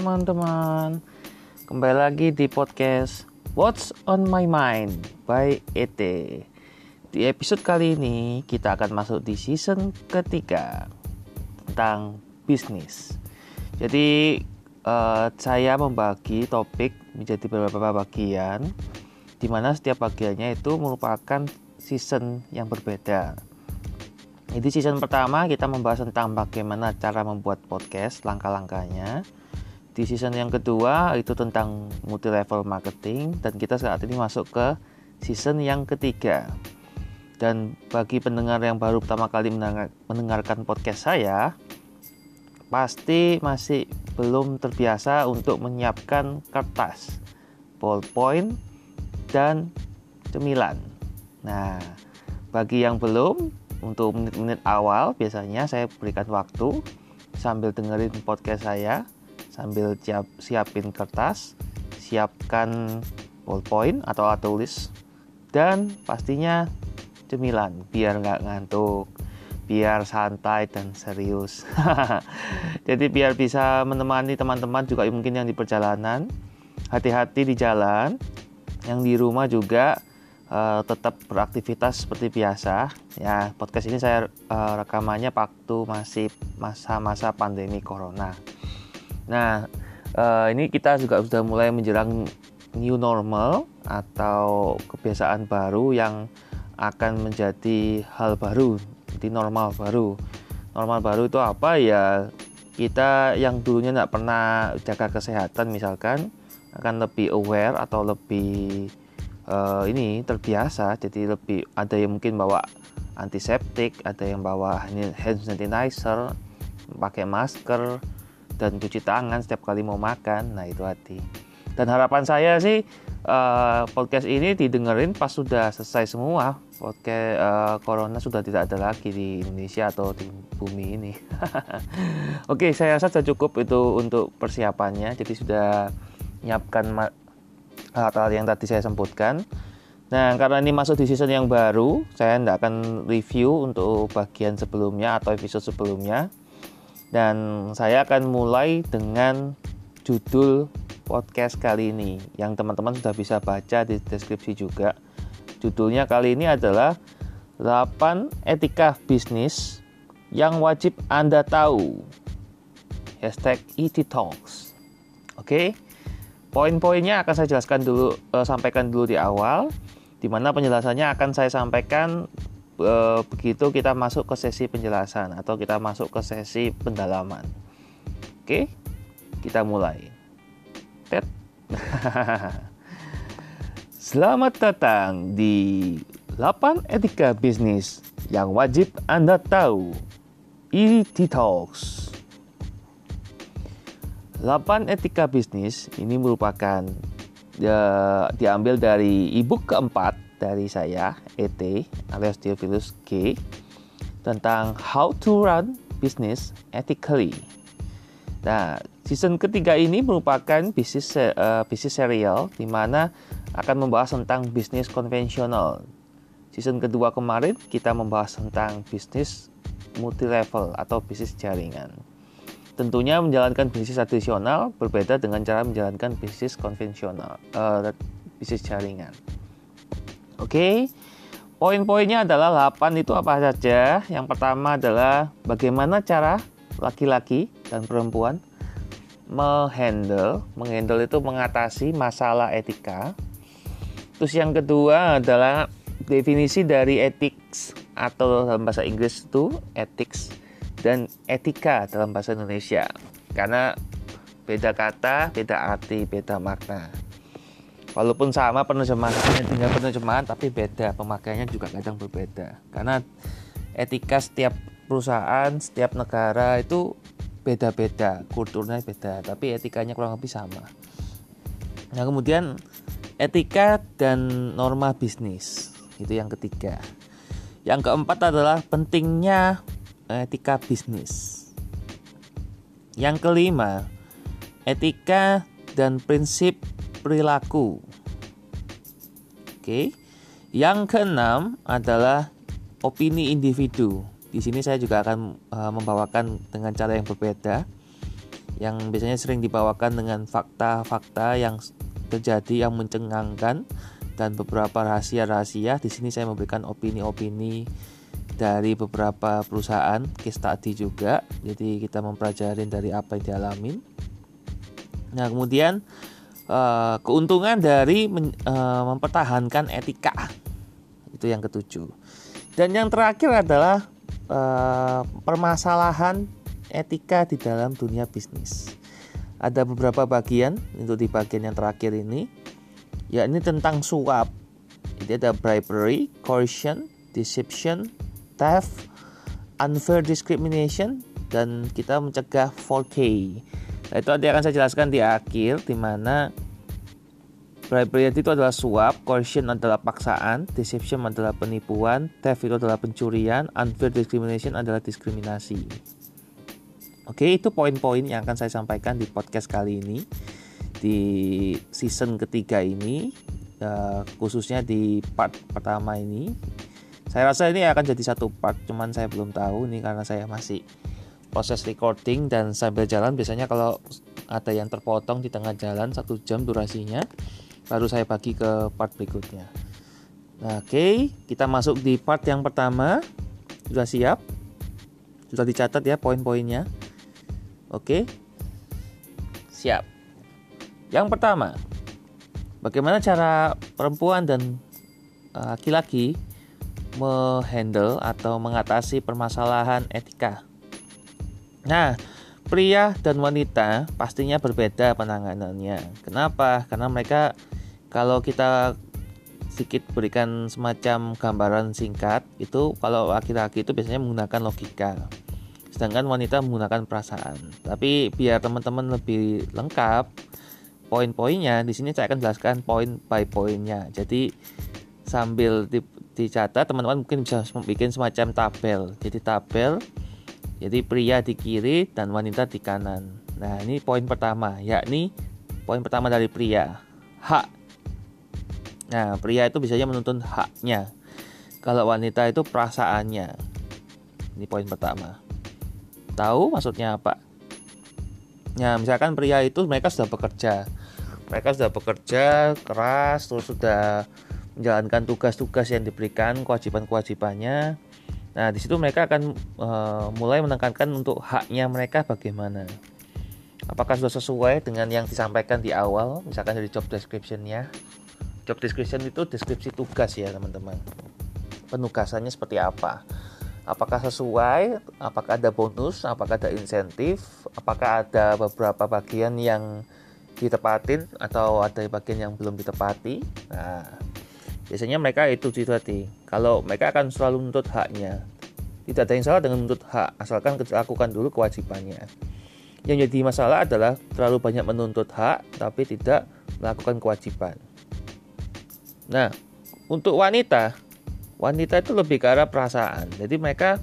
Teman-teman, kembali lagi di podcast What's on My Mind by ET. Di episode kali ini kita akan masuk di season ketiga tentang bisnis. Jadi uh, saya membagi topik menjadi beberapa bagian, di mana setiap bagiannya itu merupakan season yang berbeda. Jadi season pertama kita membahas tentang bagaimana cara membuat podcast, langkah-langkahnya. Di season yang kedua itu tentang multi level marketing dan kita saat ini masuk ke season yang ketiga. Dan bagi pendengar yang baru pertama kali mendengarkan podcast saya, pasti masih belum terbiasa untuk menyiapkan kertas, ballpoint, dan cemilan. Nah, bagi yang belum, untuk menit-menit awal biasanya saya berikan waktu sambil dengerin podcast saya sambil siap, siapin kertas siapkan ballpoint atau alat tulis dan pastinya cemilan biar nggak ngantuk biar santai dan serius jadi biar bisa menemani teman-teman juga mungkin yang di perjalanan hati-hati di jalan yang di rumah juga uh, tetap beraktivitas seperti biasa. Ya, podcast ini saya uh, rekamannya waktu masih masa-masa pandemi corona. Nah, uh, ini kita juga sudah mulai menjelang new normal atau kebiasaan baru yang akan menjadi hal baru, di normal baru. Normal baru itu apa ya? Kita yang dulunya tidak pernah jaga kesehatan misalkan akan lebih aware atau lebih uh, ini terbiasa jadi lebih ada yang mungkin bawa antiseptik ada yang bawa hand sanitizer pakai masker dan cuci tangan setiap kali mau makan. Nah itu hati. Dan harapan saya sih uh, podcast ini didengerin pas sudah selesai semua. Podcast uh, corona sudah tidak ada lagi di Indonesia atau di bumi ini. Oke okay, saya rasa sudah cukup itu untuk persiapannya. Jadi sudah menyiapkan hal-hal yang tadi saya sebutkan. Nah, karena ini masuk di season yang baru, saya tidak akan review untuk bagian sebelumnya atau episode sebelumnya. Dan saya akan mulai dengan judul podcast kali ini yang teman-teman sudah bisa baca di deskripsi juga. Judulnya kali ini adalah 8 etika bisnis yang wajib Anda tahu. Hashtag ET Talks. Oke. Poin-poinnya akan saya jelaskan dulu, uh, sampaikan dulu di awal, di mana penjelasannya akan saya sampaikan uh, begitu kita masuk ke sesi penjelasan atau kita masuk ke sesi pendalaman. Oke, kita mulai. Tet. Selamat datang di 8 etika bisnis yang wajib Anda tahu. ET Talks. 8 etika bisnis ini merupakan ya, diambil dari ebook keempat dari saya ET alias Theophilus G tentang How to Run Business Ethically. Nah, season ketiga ini merupakan bisnis uh, bisnis serial di mana akan membahas tentang bisnis konvensional. Season kedua kemarin kita membahas tentang bisnis multi level atau bisnis jaringan. Tentunya menjalankan bisnis tradisional berbeda dengan cara menjalankan bisnis konvensional, uh, bisnis jaringan. Oke, okay. poin-poinnya adalah 8 itu apa saja. Yang pertama adalah bagaimana cara laki-laki dan perempuan menghandle, menghandle itu mengatasi masalah etika. Terus yang kedua adalah definisi dari ethics atau dalam bahasa Inggris itu ethics dan etika dalam bahasa Indonesia karena beda kata, beda arti, beda makna. Walaupun sama penerjemahannya dengan penerjemahan tapi beda pemakaiannya juga kadang berbeda karena etika setiap perusahaan, setiap negara itu beda-beda, kulturnya beda, tapi etikanya kurang lebih sama. Nah, kemudian etika dan norma bisnis itu yang ketiga. Yang keempat adalah pentingnya etika bisnis. Yang kelima, etika dan prinsip perilaku. Oke. Yang keenam adalah opini individu. Di sini saya juga akan uh, membawakan dengan cara yang berbeda. yang biasanya sering dibawakan dengan fakta-fakta yang terjadi yang mencengangkan dan beberapa rahasia-rahasia. Di sini saya memberikan opini-opini dari beberapa perusahaan case study juga. Jadi kita mempelajari dari apa yang dialami. Nah, kemudian uh, keuntungan dari men, uh, mempertahankan etika. Itu yang ketujuh. Dan yang terakhir adalah uh, permasalahan etika di dalam dunia bisnis. Ada beberapa bagian untuk di bagian yang terakhir ini, ya ini tentang suap. Jadi ada bribery, coercion, deception, theft, unfair discrimination, dan kita mencegah 4K. Nah, itu nanti akan saya jelaskan di akhir, di mana bribery itu adalah suap, coercion adalah paksaan, deception adalah penipuan, theft itu adalah pencurian, unfair discrimination adalah diskriminasi. Oke, itu poin-poin yang akan saya sampaikan di podcast kali ini di season ketiga ini, uh, khususnya di part pertama ini. Saya rasa ini akan jadi satu part, cuman saya belum tahu nih karena saya masih proses recording dan sambil jalan biasanya kalau ada yang terpotong di tengah jalan satu jam durasinya, baru saya bagi ke part berikutnya. Nah, Oke, okay, kita masuk di part yang pertama. Sudah siap? Sudah dicatat ya poin-poinnya? Oke. Siap. Yang pertama, bagaimana cara perempuan dan eh, laki-laki menghandle atau mengatasi permasalahan etika. Nah, pria dan wanita pastinya berbeda penanganannya. Kenapa? Karena mereka kalau kita sedikit berikan semacam gambaran singkat itu kalau laki-laki itu biasanya menggunakan logika sedangkan wanita menggunakan perasaan. Tapi biar teman-teman lebih lengkap poin-poinnya di sini saya akan jelaskan poin by poinnya. Jadi sambil di, dicatat teman-teman mungkin bisa bikin semacam tabel. Jadi tabel jadi pria di kiri dan wanita di kanan. Nah, ini poin pertama, yakni poin pertama dari pria, hak. Nah, pria itu biasanya menuntun haknya. Kalau wanita itu perasaannya. Ini poin pertama. Tahu maksudnya apa? Ya, misalkan pria itu mereka sudah bekerja. Mereka sudah bekerja keras terus sudah menjalankan tugas-tugas yang diberikan, kewajiban-kewajibannya. Nah, di situ mereka akan uh, mulai menekankan untuk haknya mereka bagaimana. Apakah sudah sesuai dengan yang disampaikan di awal, misalkan dari job description-nya. Job description itu deskripsi tugas ya, teman-teman. Penugasannya seperti apa? apakah sesuai, apakah ada bonus, apakah ada insentif, apakah ada beberapa bagian yang ditepatin atau ada bagian yang belum ditepati. Nah, biasanya mereka itu tadi. Kalau mereka akan selalu menuntut haknya. Tidak ada yang salah dengan menuntut hak, asalkan lakukan dulu kewajibannya. Yang jadi masalah adalah terlalu banyak menuntut hak tapi tidak melakukan kewajiban. Nah, untuk wanita wanita itu lebih ke arah perasaan jadi mereka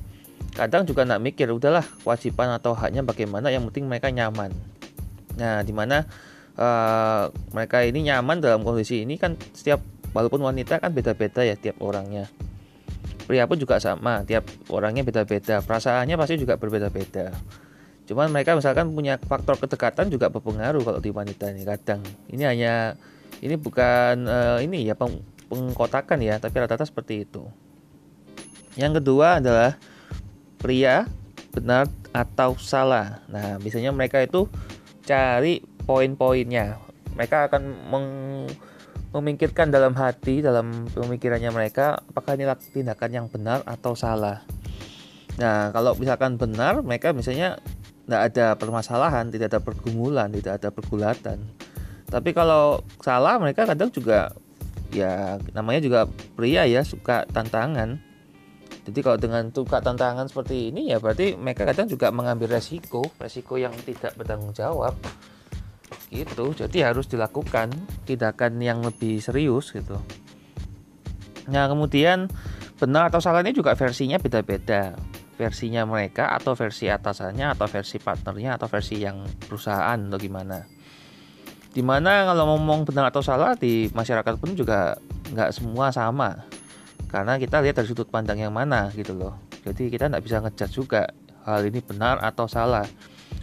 kadang juga nak mikir udahlah kewajiban atau haknya bagaimana yang penting mereka nyaman nah di mana uh, mereka ini nyaman dalam kondisi ini kan setiap walaupun wanita kan beda-beda ya tiap orangnya pria pun juga sama tiap orangnya beda-beda perasaannya pasti juga berbeda-beda cuman mereka misalkan punya faktor kedekatan juga berpengaruh kalau di wanita ini kadang ini hanya ini bukan uh, ini ya pengkotakan ya, tapi rata-rata seperti itu. Yang kedua adalah pria benar atau salah. Nah, biasanya mereka itu cari poin-poinnya. Mereka akan meng memikirkan dalam hati, dalam pemikirannya mereka, apakah ini tindakan yang benar atau salah. Nah, kalau misalkan benar, mereka misalnya tidak ada permasalahan, tidak ada pergumulan, tidak ada pergulatan. Tapi kalau salah, mereka kadang juga ya namanya juga pria ya suka tantangan jadi kalau dengan suka tantangan seperti ini ya berarti mereka kadang juga mengambil resiko resiko yang tidak bertanggung jawab gitu. Jadi harus dilakukan tindakan yang lebih serius gitu. Nah kemudian benar atau salahnya juga versinya beda-beda. Versinya mereka atau versi atasannya atau versi partnernya atau versi yang perusahaan atau gimana. Di mana kalau ngomong benar atau salah di masyarakat pun juga nggak semua sama. Karena kita lihat dari sudut pandang yang mana gitu loh. Jadi kita nggak bisa ngejudge juga hal ini benar atau salah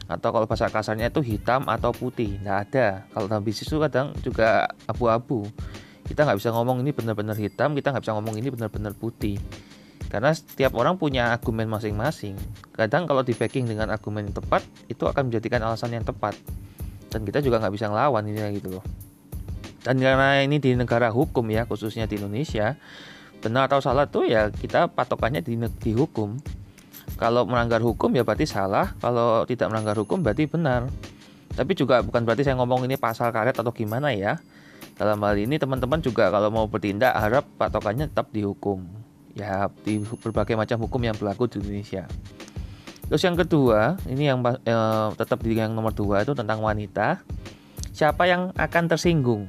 atau kalau bahasa kasarnya itu hitam atau putih. Nggak ada. Kalau dalam bisnis itu kadang juga abu-abu. Kita nggak bisa ngomong ini benar-benar hitam kita nggak bisa ngomong ini benar-benar putih. Karena setiap orang punya argumen masing-masing. Kadang kalau di backing dengan argumen yang tepat itu akan menjadikan alasan yang tepat. Dan kita juga nggak bisa ngelawan ini gitu loh. Dan karena ini di negara hukum ya khususnya di Indonesia benar atau salah tuh ya kita patokannya di, di hukum kalau melanggar hukum ya berarti salah. Kalau tidak melanggar hukum berarti benar. Tapi juga bukan berarti saya ngomong ini pasal karet atau gimana ya. Dalam hal ini teman-teman juga kalau mau bertindak harap patokannya tetap dihukum. Ya di berbagai macam hukum yang berlaku di Indonesia. Terus yang kedua ini yang eh, tetap di yang nomor dua itu tentang wanita. Siapa yang akan tersinggung?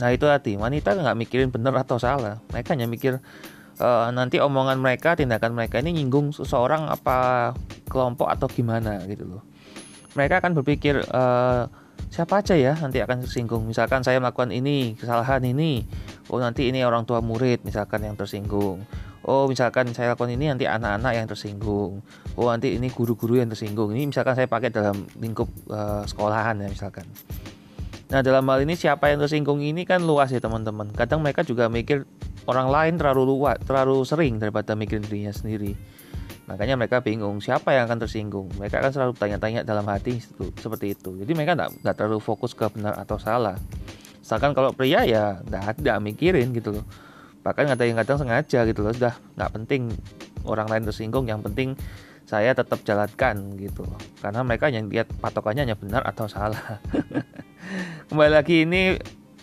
Nah itu hati wanita nggak mikirin benar atau salah. Mereka hanya mikir uh, nanti omongan mereka, tindakan mereka ini nyinggung seseorang apa kelompok atau gimana gitu loh. Mereka akan berpikir uh, siapa aja ya nanti akan tersinggung. Misalkan saya melakukan ini kesalahan ini, oh nanti ini orang tua murid misalkan yang tersinggung. Oh misalkan saya lakukan ini nanti anak-anak yang tersinggung. Oh nanti ini guru-guru yang tersinggung. Ini misalkan saya pakai dalam lingkup uh, sekolahan ya misalkan. Nah dalam hal ini siapa yang tersinggung ini kan luas ya teman-teman. Kadang mereka juga mikir orang lain terlalu luas, terlalu sering daripada mikirin dirinya sendiri. Makanya mereka bingung siapa yang akan tersinggung. Mereka akan selalu tanya-tanya dalam hati itu, seperti itu. Jadi mereka nggak terlalu fokus ke benar atau salah. Misalkan kalau pria ya nggak mikirin gitu loh. Bahkan ada yang kadang sengaja gitu loh. Sudah nggak penting orang lain tersinggung. Yang penting saya tetap jalankan gitu loh. Karena mereka yang lihat patokannya hanya benar atau salah. Kembali lagi ini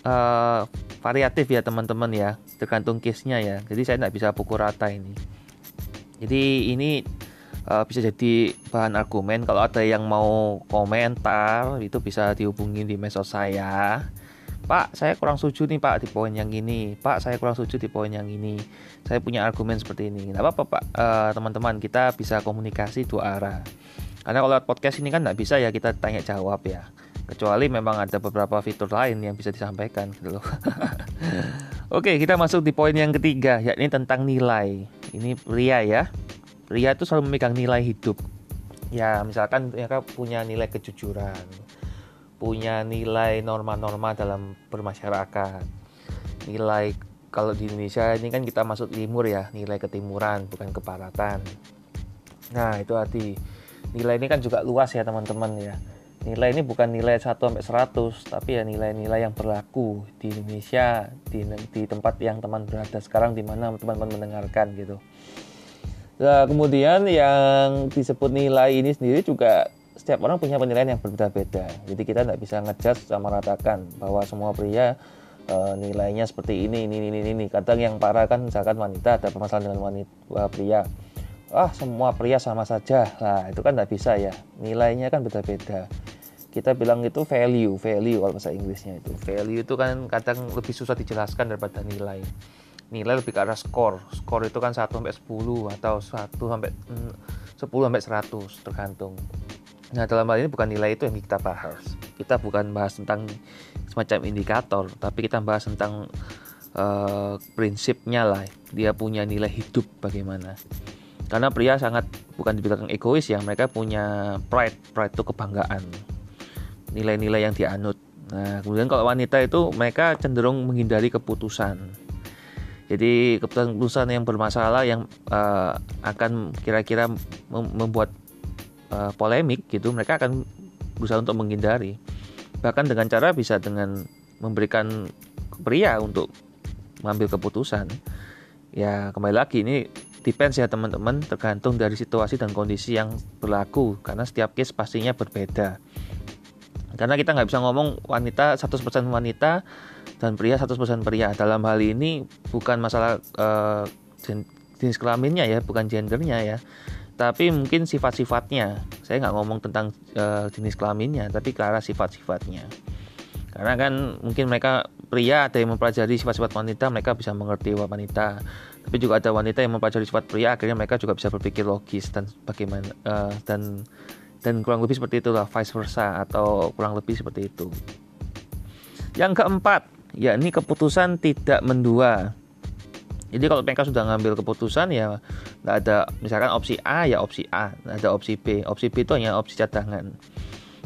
uh, variatif ya teman-teman ya. Tergantung case-nya ya. Jadi saya tidak bisa pukul rata ini. Jadi ini uh, bisa jadi bahan argumen. Kalau ada yang mau komentar itu bisa dihubungi di medsos saya. Pak saya kurang setuju nih Pak di poin yang ini. Pak saya kurang setuju di poin yang ini. Saya punya argumen seperti ini. Tidak apa-apa Pak. Uh, teman-teman kita bisa komunikasi dua arah. Karena kalau podcast ini kan nggak bisa ya kita tanya jawab ya kecuali memang ada beberapa fitur lain yang bisa disampaikan gitu loh. Oke, kita masuk di poin yang ketiga yakni tentang nilai. Ini pria ya. Pria itu selalu memegang nilai hidup. Ya, misalkan mereka punya nilai kejujuran, punya nilai norma-norma dalam bermasyarakat. Nilai kalau di Indonesia ini kan kita masuk timur ya, nilai ketimuran bukan kebaratan. Nah, itu arti nilai ini kan juga luas ya teman-teman ya nilai ini bukan nilai 1 sampai 100 tapi ya nilai-nilai yang berlaku di Indonesia di, di tempat yang teman berada sekarang di mana teman-teman mendengarkan gitu. Nah, kemudian yang disebut nilai ini sendiri juga setiap orang punya penilaian yang berbeda-beda. Jadi kita tidak bisa ngejudge sama ratakan bahwa semua pria e, nilainya seperti ini, ini, ini, ini. Kadang yang parah kan misalkan wanita ada permasalahan dengan wanita pria ah semua pria sama saja. Lah itu kan tidak bisa ya. Nilainya kan beda-beda. Kita bilang itu value value kalau bahasa Inggrisnya itu. Value itu kan kadang lebih susah dijelaskan daripada nilai. Nilai lebih ke arah skor skor itu kan 1 sampai 10 atau 1 sampai 10 mm, sampai 100 tergantung. Nah dalam hal ini bukan nilai itu yang kita bahas. Kita bukan bahas tentang semacam indikator tapi kita bahas tentang uh, prinsipnya lah. Dia punya nilai hidup bagaimana karena pria sangat bukan dibilang egois ya mereka punya pride pride itu kebanggaan nilai-nilai yang dianut. Nah, kemudian kalau wanita itu mereka cenderung menghindari keputusan. Jadi keputusan-keputusan yang bermasalah yang uh, akan kira-kira membuat uh, polemik gitu, mereka akan berusaha untuk menghindari. Bahkan dengan cara bisa dengan memberikan pria untuk mengambil keputusan. Ya kembali lagi ini depends ya teman-teman tergantung dari situasi dan kondisi yang berlaku karena setiap case pastinya berbeda. Karena kita nggak bisa ngomong wanita 100% wanita dan pria 100% pria. Dalam hal ini bukan masalah uh, jenis kelaminnya ya bukan gendernya ya. Tapi mungkin sifat-sifatnya. Saya nggak ngomong tentang uh, jenis kelaminnya tapi ke arah sifat-sifatnya. Karena kan mungkin mereka pria ada yang mempelajari sifat-sifat wanita mereka bisa mengerti wanita tapi juga ada wanita yang mempelajari sifat pria akhirnya mereka juga bisa berpikir logis dan bagaimana uh, dan dan kurang lebih seperti itulah vice versa atau kurang lebih seperti itu. Yang keempat yakni keputusan tidak mendua. Jadi kalau mereka sudah ngambil keputusan ya nggak ada misalkan opsi A ya opsi A ada opsi B. Opsi B itu hanya opsi cadangan.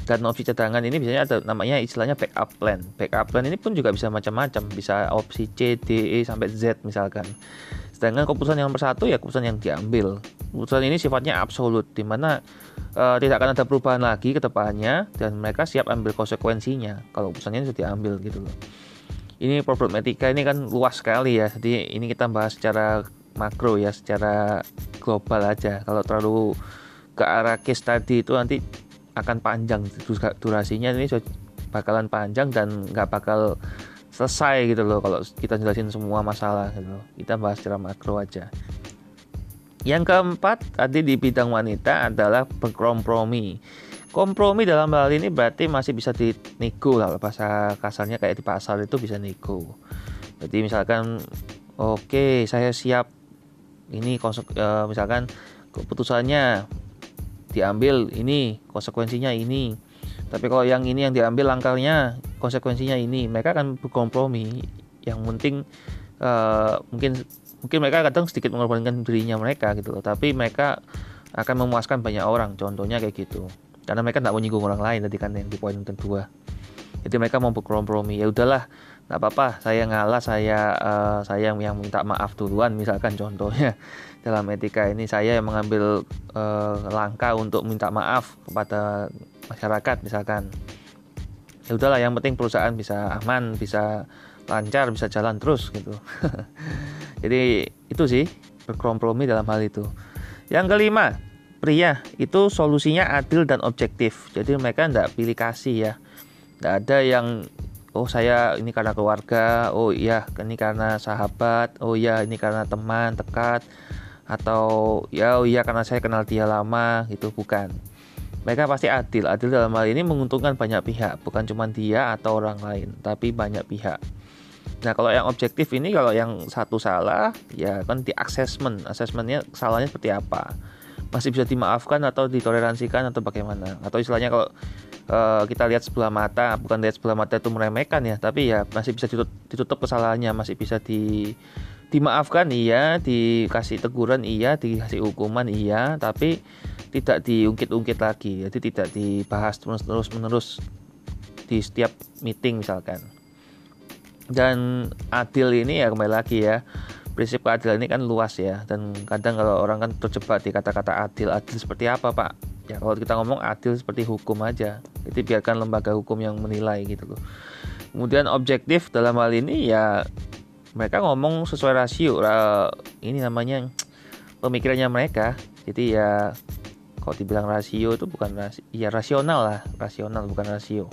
Dan opsi cadangan ini biasanya ada namanya istilahnya backup plan. Backup plan ini pun juga bisa macam-macam. Bisa opsi C D E sampai Z misalkan sedangkan keputusan yang nomor satu ya keputusan yang diambil. Keputusan ini sifatnya absolut di mana uh, tidak akan ada perubahan lagi ke depannya dan mereka siap ambil konsekuensinya kalau keputusannya sudah diambil gitu loh. Ini problematika ini kan luas sekali ya. Jadi ini kita bahas secara makro ya secara global aja. Kalau terlalu ke arah case tadi itu nanti akan panjang durasinya. Ini bakalan panjang dan nggak bakal selesai gitu loh kalau kita jelasin semua masalah gitu loh. kita bahas secara makro aja. Yang keempat tadi di bidang wanita adalah berkompromi. Kompromi dalam hal ini berarti masih bisa dinego lah bahasa kasarnya kayak di pasar itu bisa nego jadi misalkan oke okay, saya siap ini uh, misalkan keputusannya diambil ini konsekuensinya ini tapi kalau yang ini yang diambil langkahnya konsekuensinya ini mereka akan berkompromi. Yang penting uh, mungkin mungkin mereka kadang sedikit mengorbankan dirinya mereka gitu loh. Tapi mereka akan memuaskan banyak orang contohnya kayak gitu. Karena mereka tidak mau nyinggung orang lain tadi kan yang di poin kedua. Jadi mereka mau berkompromi. Ya udahlah nggak apa-apa. Saya ngalah saya uh, saya yang minta maaf duluan misalkan contohnya. Dalam etika ini saya yang mengambil uh, langkah untuk minta maaf kepada masyarakat misalkan. Ya udahlah yang penting perusahaan bisa aman bisa lancar bisa jalan terus gitu. Jadi itu sih berkompromi dalam hal itu. Yang kelima pria itu solusinya adil dan objektif. Jadi mereka tidak pilih kasih ya. Tidak ada yang oh saya ini karena keluarga oh iya ini karena sahabat oh iya ini karena teman dekat atau ya oh iya karena saya kenal dia lama gitu bukan mereka pasti adil. Adil dalam hal ini menguntungkan banyak pihak bukan cuma dia atau orang lain tapi banyak pihak. Nah kalau yang objektif ini kalau yang satu salah ya kan di assessment. Assessmentnya salahnya seperti apa? Masih bisa dimaafkan atau ditoleransikan atau bagaimana? Atau istilahnya kalau uh, kita lihat sebelah mata bukan lihat sebelah mata itu meremehkan ya tapi ya masih bisa ditutup, ditutup kesalahannya. Masih bisa di dimaafkan iya. Dikasih teguran iya. Dikasih hukuman iya. Tapi tidak diungkit-ungkit lagi jadi tidak dibahas terus menerus di setiap meeting misalkan. Dan adil ini ya kembali lagi ya prinsip keadilan ini kan luas ya dan kadang kalau orang kan terjebak di kata-kata adil adil seperti apa pak? Ya kalau kita ngomong adil seperti hukum aja jadi biarkan lembaga hukum yang menilai gitu loh. Kemudian objektif dalam hal ini ya mereka ngomong sesuai rasio ini namanya pemikirannya mereka jadi ya kalau dibilang rasio itu bukan rasio ya rasional lah rasional bukan rasio.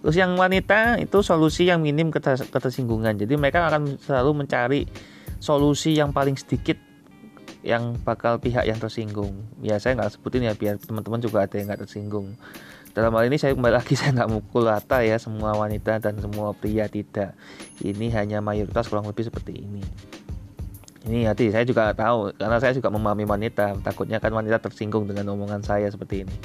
Terus yang wanita itu solusi yang minim ketersinggungan. Jadi mereka akan selalu mencari solusi yang paling sedikit yang bakal pihak yang tersinggung. Ya saya nggak sebutin ya biar teman-teman juga ada yang nggak tersinggung. Dalam hal ini saya kembali lagi saya nggak mukul rata ya semua wanita dan semua pria tidak. Ini hanya mayoritas kurang lebih seperti ini ini hati saya juga tahu karena saya juga memahami wanita. Takutnya kan wanita tersinggung dengan omongan saya seperti ini.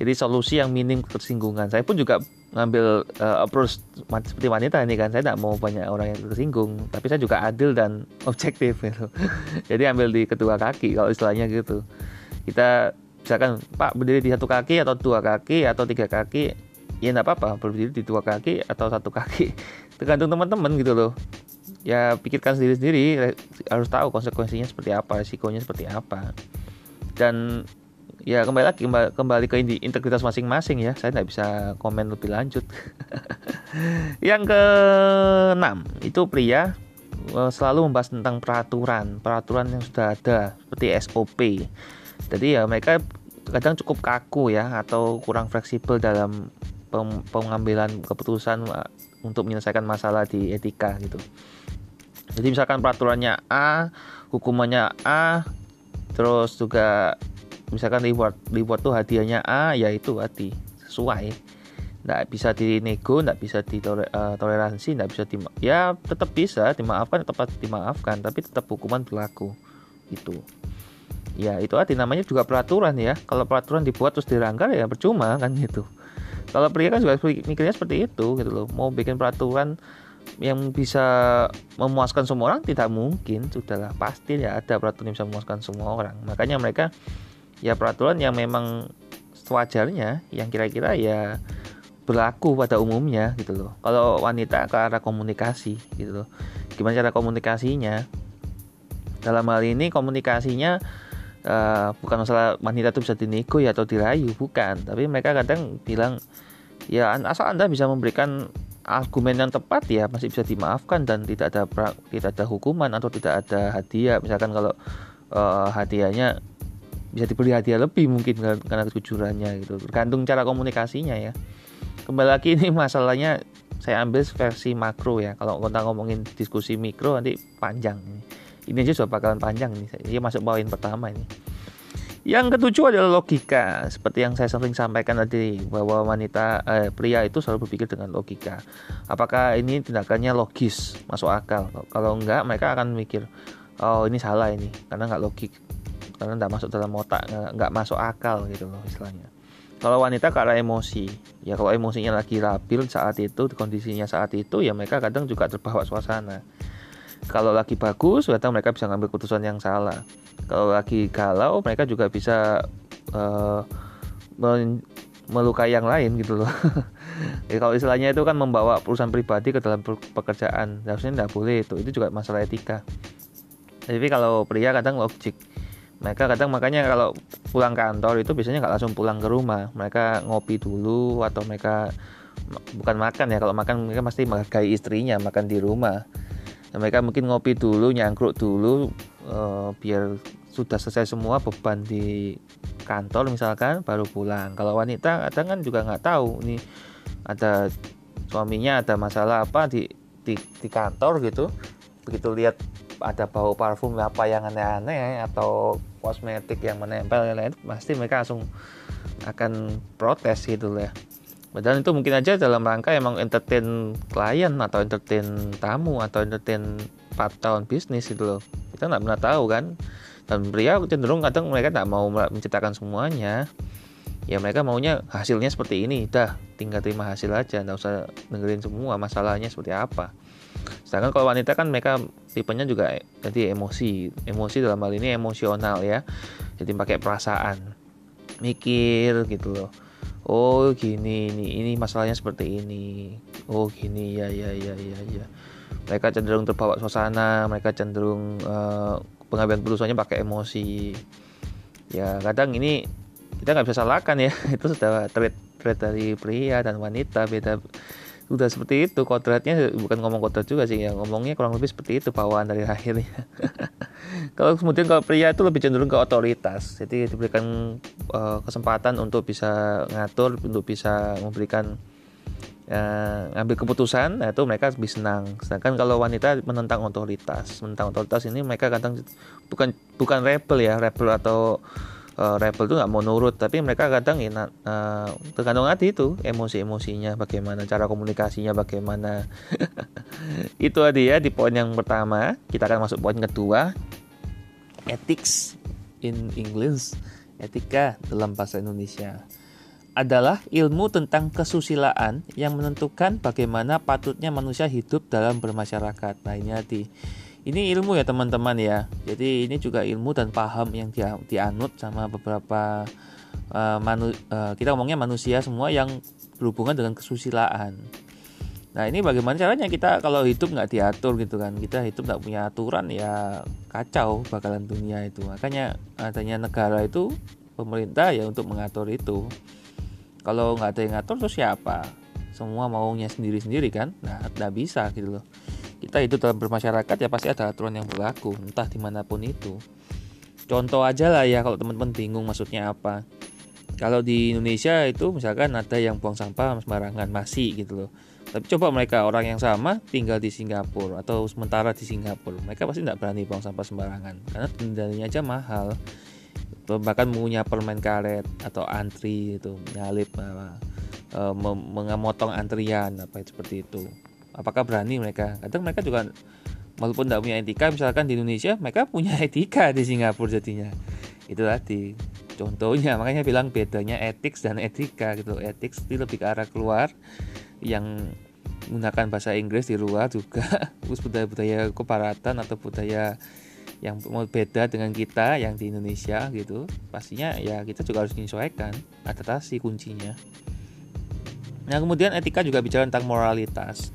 Jadi solusi yang minim ketersinggungan. Saya pun juga ngambil uh, approach seperti wanita ini kan. Saya tidak mau banyak orang yang tersinggung tapi saya juga adil dan objektif gitu. Jadi ambil di kedua kaki kalau istilahnya gitu. Kita misalkan pak berdiri di satu kaki atau dua kaki atau tiga kaki? Ya tidak apa-apa berdiri di dua kaki atau satu kaki. Tergantung teman-teman gitu loh ya pikirkan sendiri-sendiri harus tahu konsekuensinya seperti apa risikonya seperti apa. Dan ya kembali lagi kembali ke integritas masing-masing ya. Saya tidak bisa komen lebih lanjut. Yang ke enam itu pria eh, selalu membahas tentang peraturan peraturan yang sudah ada seperti SOP jadi ya mereka kadang cukup kaku ya atau kurang fleksibel dalam pengambilan keputusan eh, untuk menyelesaikan masalah di etika gitu jadi misalkan peraturannya A hukumannya A terus juga misalkan reward reward tuh hadiahnya A ya itu hati sesuai. Nggak bisa dinego nggak bisa ditoleransi eh, nggak bisa di ya tetap bisa dimaafkan tetap dimaafkan tapi tetap hukuman berlaku. Itu ya itu arti namanya juga peraturan ya. Kalau peraturan dibuat terus diranggar ya percuma kan gitu. Kalau pria kan juga mikirnya seperti itu gitu loh. Mau bikin peraturan yang bisa memuaskan semua orang? Tidak mungkin. Sudahlah pasti ya ada peraturan yang bisa memuaskan semua orang. Makanya mereka ya peraturan yang memang sewajarnya yang kira-kira ya berlaku pada umumnya gitu loh. Kalau wanita ke arah komunikasi gitu loh. Gimana cara komunikasinya? Dalam hal ini komunikasinya uh, bukan masalah wanita itu bisa dinego ya atau dirayu bukan. Tapi mereka kadang bilang ya asal anda bisa memberikan argumen yang tepat ya masih bisa dimaafkan dan tidak ada pra, tidak ada hukuman atau tidak ada hadiah. Misalkan kalau uh, hadiahnya bisa dibeli hadiah lebih mungkin karena kejujurannya gitu. Tergantung cara komunikasinya ya. Kembali lagi ini masalahnya saya ambil versi makro ya. Kalau kita ngomongin diskusi mikro nanti panjang ini. Ini aja sudah bakalan panjang ini. Saya masuk poin pertama ini yang ketujuh adalah logika. Seperti yang saya sering sampaikan tadi bahwa wanita eh, pria itu selalu berpikir dengan logika. Apakah ini tindakannya logis, masuk akal? Kalau enggak, mereka akan mikir, oh ini salah ini, karena enggak logik, karena enggak masuk dalam otak, enggak masuk akal gitu loh istilahnya. Kalau wanita karena emosi, ya kalau emosinya lagi labil saat itu, kondisinya saat itu, ya mereka kadang juga terbawa suasana. Kalau lagi bagus, kadang mereka bisa ngambil keputusan yang salah kalau lagi galau mereka juga bisa uh, melukai yang lain gitu loh. Ya, kalau istilahnya itu kan membawa perusahaan pribadi ke dalam pekerjaan. Harusnya tidak boleh itu. Itu juga masalah etika. Tapi kalau pria kadang logik. Mereka kadang makanya kalau pulang kantor itu biasanya nggak langsung pulang ke rumah. Mereka ngopi dulu atau mereka bukan makan ya. Kalau makan mereka pasti menghargai istrinya makan di rumah. Mereka mungkin ngopi dulu nyangkruk dulu uh, biar sudah selesai semua beban di kantor misalkan baru pulang. Kalau wanita kadang kan juga nggak tahu ini ada suaminya ada masalah apa di di, di kantor gitu. Begitu lihat ada bau parfum apa yang aneh-aneh atau kosmetik yang menempel lain lain pasti mereka langsung akan protes gitu ya. Padahal itu mungkin aja dalam rangka emang entertain klien atau entertain tamu atau entertain tahun bisnis itu loh. Kita nggak pernah tahu kan. Dan pria cenderung kadang mereka nggak mau menciptakan semuanya. Ya mereka maunya hasilnya seperti ini. Dah tinggal terima hasil aja. Nggak usah dengerin semua masalahnya seperti apa. Sedangkan kalau wanita kan mereka tipenya juga jadi emosi. Emosi dalam hal ini emosional ya. Jadi pakai perasaan. Mikir gitu loh. Oh gini ini ini masalahnya seperti ini. Oh gini ya ya ya ya ya mereka cenderung terbawa suasana mereka cenderung uh, pengambilan keputusannya pakai emosi. Ya kadang ini kita nggak bisa salahkan ya. Itu sudah trait trait dari pria dan wanita beda. Sudah seperti itu. Kodratnya bukan ngomong kodrat juga sih ya. Ngomongnya kurang lebih seperti itu bawaan dari lahirnya kalau kemudian kalau pria itu lebih cenderung ke otoritas jadi diberikan uh, kesempatan untuk bisa ngatur untuk bisa memberikan uh, ngambil keputusan nah itu mereka lebih senang. Sedangkan kalau wanita menentang otoritas menentang otoritas ini mereka kadang bukan bukan rebel ya rebel atau uh, rebel itu nggak mau nurut tapi mereka kadang ya, uh, tergantung hati itu emosi-emosinya bagaimana cara komunikasinya bagaimana itu tadi ya di poin yang pertama kita akan masuk poin kedua ethics in English etika dalam bahasa Indonesia adalah ilmu tentang kesusilaan yang menentukan bagaimana patutnya manusia hidup dalam bermasyarakat. Nah ini hati ini ilmu ya teman-teman ya. Jadi ini juga ilmu dan paham yang dia dianut sama beberapa uh, manu, uh, kita ngomongnya manusia semua yang berhubungan dengan kesusilaan. Nah ini bagaimana caranya kita kalau hidup nggak diatur gitu kan? Kita hidup nggak punya aturan ya kacau bakalan dunia itu. Makanya adanya negara itu pemerintah ya untuk mengatur itu kalau nggak ada yang ngatur terus siapa? Semua maunya sendiri-sendiri kan? Nah nggak bisa gitu loh. Kita itu dalam bermasyarakat ya pasti ada aturan yang berlaku entah di mana pun itu. Contoh aja lah ya kalau teman-teman bingung maksudnya apa. Kalau di Indonesia itu misalkan ada yang buang sampah sembarangan masih gitu loh. Tapi coba mereka orang yang sama tinggal di Singapura atau sementara di Singapura mereka pasti tidak berani buang sampah sembarangan karena dendanya aja mahal bahkan punya permen karet atau antri itu nyalip uh, mengemotong antrian apa seperti itu. Apakah berani mereka? Kadang mereka juga walaupun tidak punya etika misalkan di Indonesia mereka punya etika di Singapura jadinya. Itu tadi contohnya makanya bilang bedanya etik dan etika gitu. Etik itu lebih ke arah keluar yang menggunakan bahasa Inggris di luar juga. Terus budaya-budaya keparatan atau budaya yang mau beda dengan kita yang di Indonesia gitu pastinya ya kita juga harus menyesuaikan adaptasi kuncinya. Nah kemudian etika juga bicara tentang moralitas.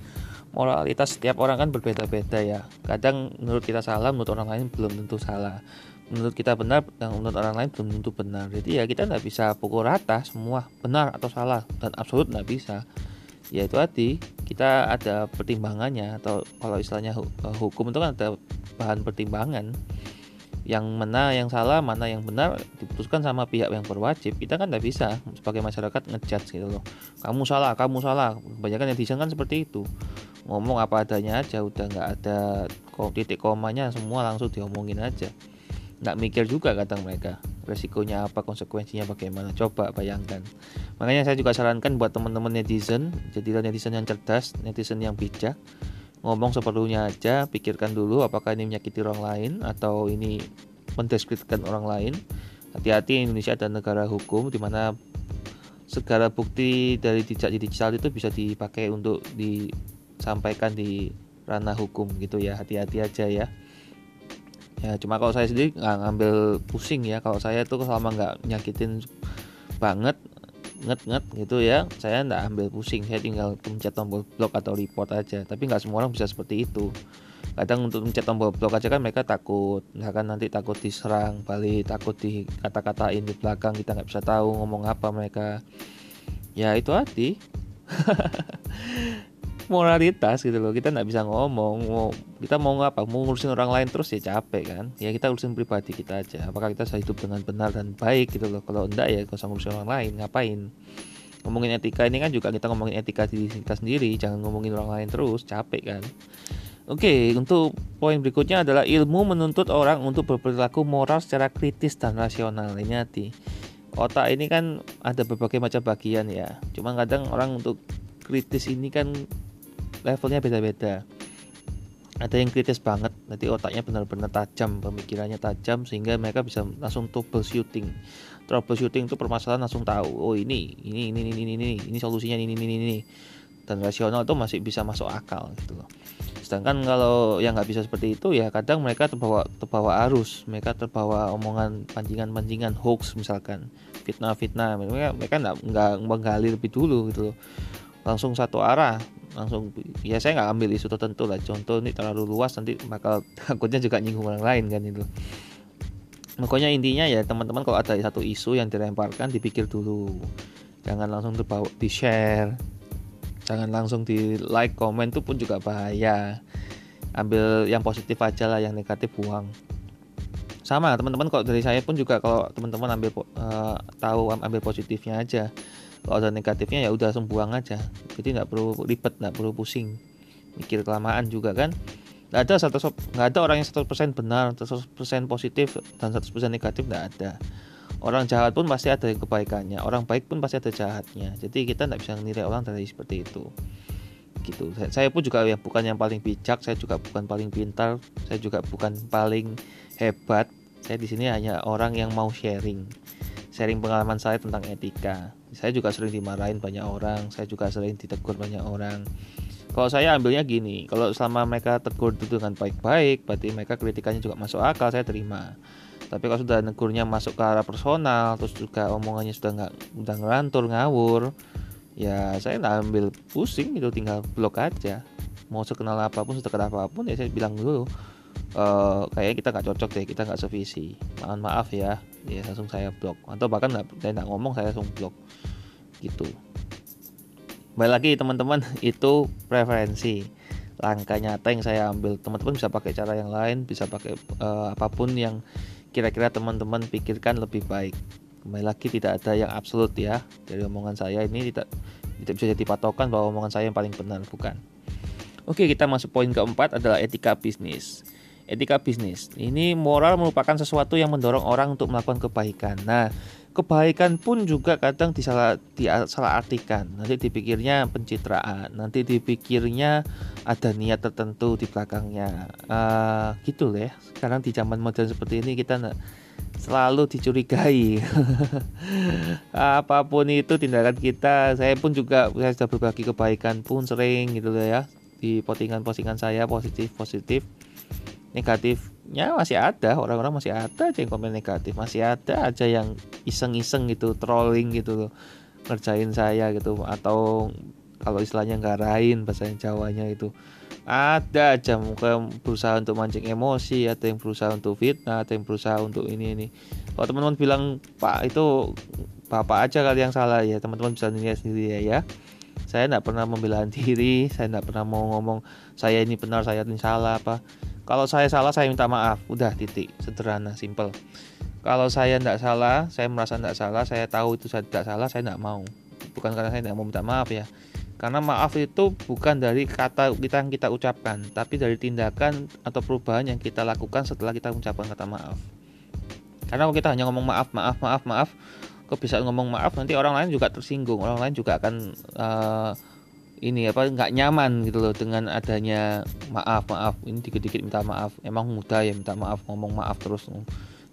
Moralitas setiap orang kan berbeda-beda ya. Kadang menurut kita salah menurut orang lain belum tentu salah. Menurut kita benar dan menurut orang lain belum tentu benar. Jadi ya kita nggak bisa pukul rata semua benar atau salah dan absolut nggak bisa. Ya itu hati kita ada pertimbangannya atau kalau istilahnya hukum itu kan ada bahan pertimbangan. Yang mana yang salah mana yang benar diputuskan sama pihak yang berwajib. Kita kan nggak bisa sebagai masyarakat ngejudge gitu loh. Kamu salah kamu salah. Kebanyakan netizen kan seperti itu. Ngomong apa adanya aja udah nggak ada titik komanya semua langsung diomongin aja. Nggak mikir juga kadang mereka resikonya apa konsekuensinya bagaimana. Coba bayangkan. Makanya saya juga sarankan buat teman-teman netizen jadilah netizen yang cerdas netizen yang bijak ngomong seperlunya aja pikirkan dulu apakah ini menyakiti orang lain atau ini mendeskripsikan orang lain. Hati-hati Indonesia adalah negara hukum di mana segala bukti dari jejak digital itu bisa dipakai untuk disampaikan di ranah hukum gitu ya. Hati-hati aja ya. Ya cuma kalau saya sendiri nggak ngambil pusing ya. Kalau saya tuh selama nggak nyakitin banget nget nget gitu ya. Saya nggak ambil pusing saya tinggal pencet tombol blok atau report aja. Tapi nggak semua orang bisa seperti itu. Kadang untuk mencet tombol blok aja kan mereka takut. Misalkan nanti takut diserang balik takut di kata-katain di belakang kita nggak bisa tahu ngomong apa mereka. Ya itu hati moralitas gitu loh. Kita nggak bisa ngomong mau kita mau ngapa? Mau ngurusin orang lain terus ya capek kan? Ya kita urusin pribadi kita aja. Apakah kita bisa hidup dengan benar dan baik gitu loh? Kalau enggak ya usah ngurusin orang lain ngapain? Ngomongin etika ini kan juga kita ngomongin etika diri kita sendiri. Jangan ngomongin orang lain terus capek kan? Oke, untuk poin berikutnya adalah ilmu menuntut orang untuk berperilaku moral secara kritis dan rasional. Ini hati. Otak ini kan ada berbagai macam bagian ya. Cuma kadang orang untuk kritis ini kan levelnya beda-beda. Ada yang kritis banget nanti otaknya benar-benar tajam pemikirannya tajam sehingga mereka bisa langsung troubleshooting. Troubleshooting itu permasalahan langsung tahu oh ini ini ini ini ini ini, ini solusinya ini ini ini, dan rasional itu masih bisa masuk akal gitu loh. Sedangkan kalau yang nggak bisa seperti itu ya kadang mereka terbawa terbawa arus. Mereka terbawa omongan pancingan-pancingan hoax misalkan. Fitnah-fitnah mereka mereka nggak nggak menggali lebih dulu gitu loh. Langsung satu arah langsung ya saya nggak ambil isu tertentu lah. Contoh ini terlalu luas nanti bakal takutnya juga nyinggung orang lain kan itu. Pokoknya intinya ya teman-teman kalau ada satu isu yang dilemparkan dipikir dulu. Jangan langsung terbawa di share jangan langsung di like komen itu pun juga bahaya. Ambil yang positif aja lah yang negatif buang. Sama teman-teman kalau dari saya pun juga kalau teman-teman ambil uh, tahu ambil positifnya aja kalau ada negatifnya ya udah langsung buang aja. Jadi nggak perlu ribet nggak perlu pusing. Mikir kelamaan juga kan. Nggak ada satu nggak ada orang yang 100% benar 100% positif dan 100% negatif nggak ada. Orang jahat pun pasti ada kebaikannya. Orang baik pun pasti ada jahatnya. Jadi kita nggak bisa menilai orang dari seperti itu. Gitu. Saya pun juga ya bukan yang paling bijak saya juga bukan paling pintar saya juga bukan paling hebat. Saya di sini hanya orang yang mau sharing sharing pengalaman saya tentang etika. Saya juga sering dimarahin banyak orang saya juga sering ditegur banyak orang. Kalau saya ambilnya gini kalau selama mereka tegur itu dengan baik-baik berarti mereka kritikannya juga masuk akal saya terima. Tapi kalau sudah negurnya masuk ke arah personal terus juga omongannya sudah nggak udah ngelantur ngawur ya saya nggak ambil pusing itu tinggal blok aja. Mau sekenal apa pun sedekat apa pun ya saya bilang dulu uh, kayaknya kita nggak cocok deh kita nggak sevisi. Mohon maaf ya ya langsung saya blok. Atau bahkan nggak saya nggak ngomong saya langsung blok. Gitu. Baik lagi teman-teman itu preferensi. Langkah nyata yang saya ambil? Teman-teman bisa pakai cara yang lain bisa pakai uh, apa pun yang kira-kira teman-teman pikirkan lebih baik. Kembali lagi tidak ada yang absolut ya. Dari omongan saya ini tidak tidak bisa jadi patokan bahwa omongan saya yang paling benar bukan. Oke kita masuk poin keempat adalah etika bisnis etika bisnis. Ini moral merupakan sesuatu yang mendorong orang untuk melakukan kebaikan. Nah, kebaikan pun juga kadang disalah disalah artikan. Nanti dipikirnya pencitraan, nanti dipikirnya ada niat tertentu di belakangnya. Uh, gitu lah ya. Sekarang di zaman modern seperti ini kita selalu dicurigai. Apa pun itu tindakan kita, saya pun juga saya sudah berbagi kebaikan pun sering gitu ya di postingan-postingan saya positif positif negatifnya masih ada orang-orang masih ada aja yang komen negatif masih ada aja yang iseng-iseng gitu trolling gitu ngerjain saya gitu atau kalau istilahnya ngarahin bahasa Jawanya itu. Ada aja muka berusaha untuk mancing emosi ada yang berusaha untuk fitnah ada yang berusaha untuk ini ini. Kalau teman-teman bilang pak itu bapak aja kali yang salah ya teman-teman bisa nilai sendiri ya ya. Saya tidak pernah membela diri saya tidak pernah mau ngomong saya ini benar saya ini salah apa kalau saya salah saya minta maaf. Udah titik. Sederhana simple. Kalau saya tidak salah saya merasa tidak salah saya tahu itu saya tidak salah saya tidak mau. Bukan karena saya tidak mau minta maaf ya. Karena maaf itu bukan dari kata kita yang kita ucapkan, tapi dari tindakan atau perubahan yang kita lakukan setelah kita mengucapkan kata maaf. Karena kalau kita hanya ngomong maaf, maaf, maaf, maaf, kebiasaan ngomong maaf nanti orang lain juga tersinggung, orang lain juga akan uh, ini apa nggak nyaman gitu loh dengan adanya maaf, maaf. Ini dikit-dikit minta maaf. Emang mudah ya minta maaf, ngomong maaf terus.